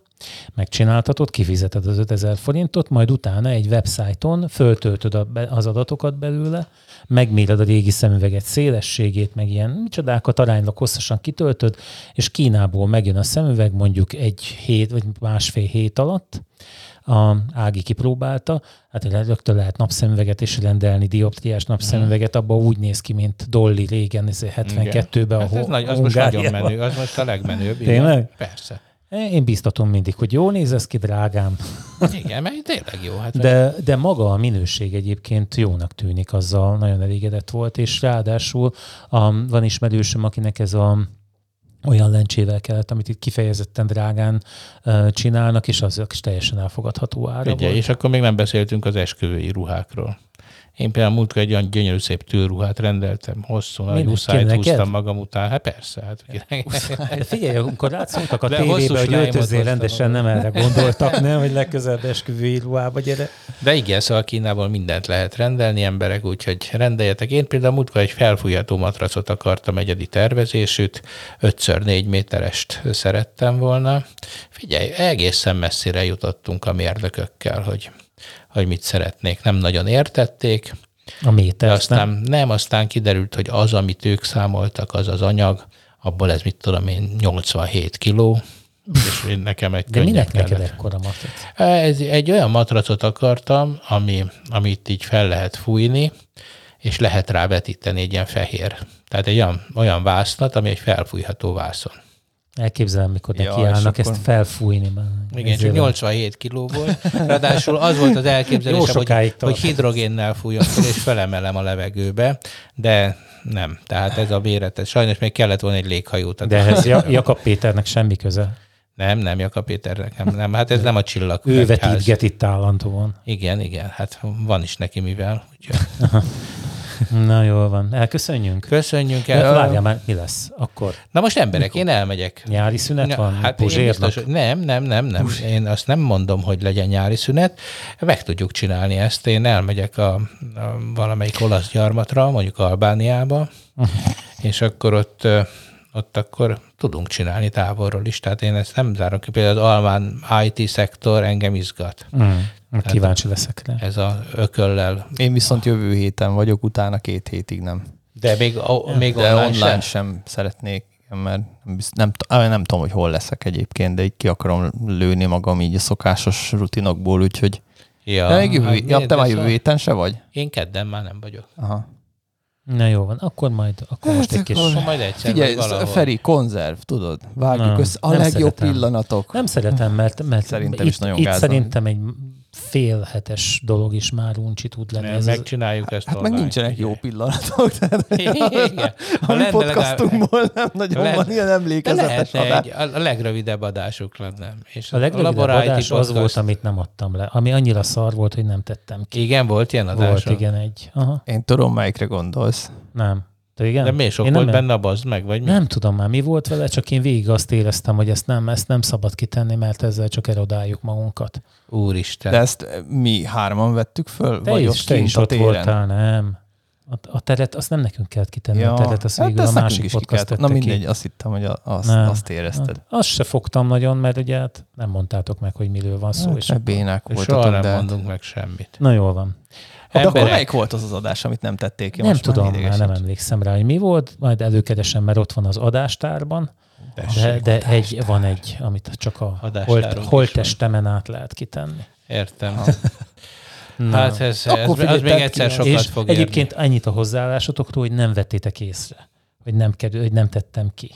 megcsináltatod, kifizeted az 5000 forintot, majd utána egy websájton föltöltöd a, az adatokat belőle, megméred a régi szemüveget szélességét, meg ilyen micsodákat aránylag hosszasan kitöltöd, és Kínából megjön a szemüveg mondjuk egy hét vagy másfél hét alatt, a Ági kipróbálta, hát rögtön lehet napszemüveget is rendelni, dioptriás napszemüveget, abban úgy néz ki, mint Dolly régen, ez 72-ben a Hát ez Ho- nagy, az most nagyon menő, az most a legmenőbb. Tényleg? Igen. Persze. Én biztatom mindig, hogy jó néz ez ki, drágám. Igen, mert tényleg jó. Hát De, de maga a minőség egyébként jónak tűnik, azzal nagyon elégedett volt, és ráadásul a, van ismerősöm, akinek ez a olyan lencsével kellett, amit itt kifejezetten drágán uh, csinálnak, és azok is teljesen elfogadható ára Ugye, volt. és akkor még nem beszéltünk az esküvői ruhákról. Én például múltkor egy olyan gyönyörű szép tűrruhát rendeltem, hosszú, nagy Neked? húztam magam után. Hát persze, hát figyelj, amikor rátszóltak a tévébe, hogy hoztam rendesen, nem erre gondoltak, nem, hogy legközelebb esküvői ruhába gyere. De igen, szóval Kínából mindent lehet rendelni emberek, úgyhogy rendeljetek. Én például múltkor egy felfújható matracot akartam egyedi tervezésűt, 5x4 méterest szerettem volna. Figyelj, egészen messzire jutottunk a mérnökökkel, hogy, hogy mit szeretnék. Nem nagyon értették, A méter, aztán nem? nem, aztán kiderült, hogy az, amit ők számoltak, az az anyag, abból ez mit tudom én, 87 kiló, és én nekem egy De minek neked ekkora matrac? Ez egy olyan matracot akartam, ami, amit így fel lehet fújni, és lehet rá vetíteni egy ilyen fehér. Tehát egy olyan, olyan vásznat, ami egy felfújható vászon. Elképzelem, mikor Ja, nekiállnak ezt akkor- felfújni. Már. Igen, csak Ezért- 87 kiló volt. Ráadásul az volt az elképzelésem, hogy, sokáig hogy hidrogénnel fújjon fel, és felemelem a levegőbe, de nem. Tehát ez a véretes. Sajnos még kellett volna egy léghajót. De ehhez Ja- Jakab Péternek semmi köze. Nem, nem, Jakab Péternek nem, nem. Hát ez nem a csillag. Ő vetítget itt állandóan. Igen, igen, hát van is neki mivel. Úgyhogy Na jól van. Elköszönjünk? köszönjünk el. Várjál már, mi lesz akkor? Na most emberek, én elmegyek. Nyári szünet van? hát Puzsérnak? biztos, nem, nem, nem, nem. Én azt nem mondom, hogy legyen nyári szünet. Meg tudjuk csinálni ezt. Én elmegyek a, a valamelyik olasz gyarmatra, mondjuk Albániába, és akkor ott, ott akkor tudunk csinálni távolról is. Tehát én ezt nem zárom ki. Például az almán IT szektor engem izgat. Mm. Kíváncsi leszek rá. Ez a ököllel. Én viszont jövő héten vagyok, utána két hétig nem. De még, a, még De online, online sem? sem szeretnék mert nem, nem, nem tudom, hogy hol leszek egyébként, de így ki akarom lőni magam így a szokásos rutinokból, úgyhogy... Ja, Ja, még jövő, hát ja, te már jövő a- héten se vagy? Én kedden már nem vagyok. Aha. Na jó van, akkor majd, akkor most egy Hát kis... akkor- majd egyszer Figyelj, valahol. Feri, konzerv, tudod? Vágjuk Nem, össze a legjobb szeretem. pillanatok. Nem szeretem, mert, mert Szerintem itt, is nagyon itt szerintem egy fél hetes dolog is már uncsi tud lenni. Nem, Ez az- megcsináljuk ezt Hát meg nincsenek jó pillanatok. Tehát Igen. a mi lenne podcastunkból nem nagyon Lehet- van ilyen emlékezetes adás. egy, a legrövidebb adásuk lenne. És A legrövidebb IT adás az podcast- volt, amit nem adtam le. Ami annyira szar volt, hogy nem tettem ki. Igen, volt ilyen adás. Volt, igen, egy. Aha, Én tudom, melyikre gondolsz. nem. De igen? De miért sok Én volt nem, benne a bazd meg, vagy mi? Nem tudom már, mi volt vele, csak én végig azt éreztem, hogy ezt nem, ezt nem szabad kitenni, mert ezzel csak erodáljuk magunkat. Úristen. De ezt mi hárman vettük föl? Te vagy is, te is a ott téren? voltál, nem. A, a teret, azt nem nekünk kellett kitenni, Ja, a teret, azt végül ezt a másik is ki podcast Na ki. mindegy, azt hittem, hogy a- azt, Nem. azt érezted. Hát, azt se fogtam nagyon, mert ugye hát nem mondtátok meg, hogy miről van szó. Hát, és bénák És soha voltatok, nem de... mondunk meg semmit. Na jól van. De akkor Emberek. melyik volt az az adás, amit nem tették ki? nem Most tudom, már idegesít. nem emlékszem rá, hogy mi volt, majd előkeresem, mert ott van az adástárban, de, Tessék, de egy, van egy, amit csak a holt, holtestemen át lehet kitenni. Értem. Na. Hát ez, ez, Akkor az figyelj, még egyszer ki. sokat és fog egyébként ennyit a hozzáállásotokról, hogy nem vettétek észre, hogy nem, kerül, hogy nem tettem ki.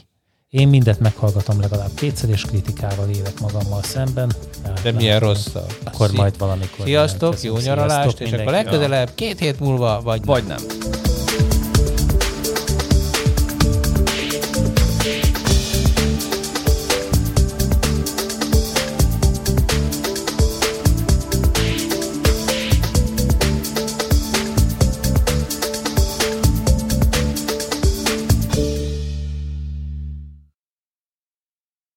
Én mindet meghallgatom legalább kétszer, és kritikával élek magammal szemben. Hát De nem milyen tudom. rosszal. Akkor Szia- majd valamikor. Sziasztok, jó nyaralást, és akkor mindenkinek. legközelebb két hét múlva vagy Vagy nem.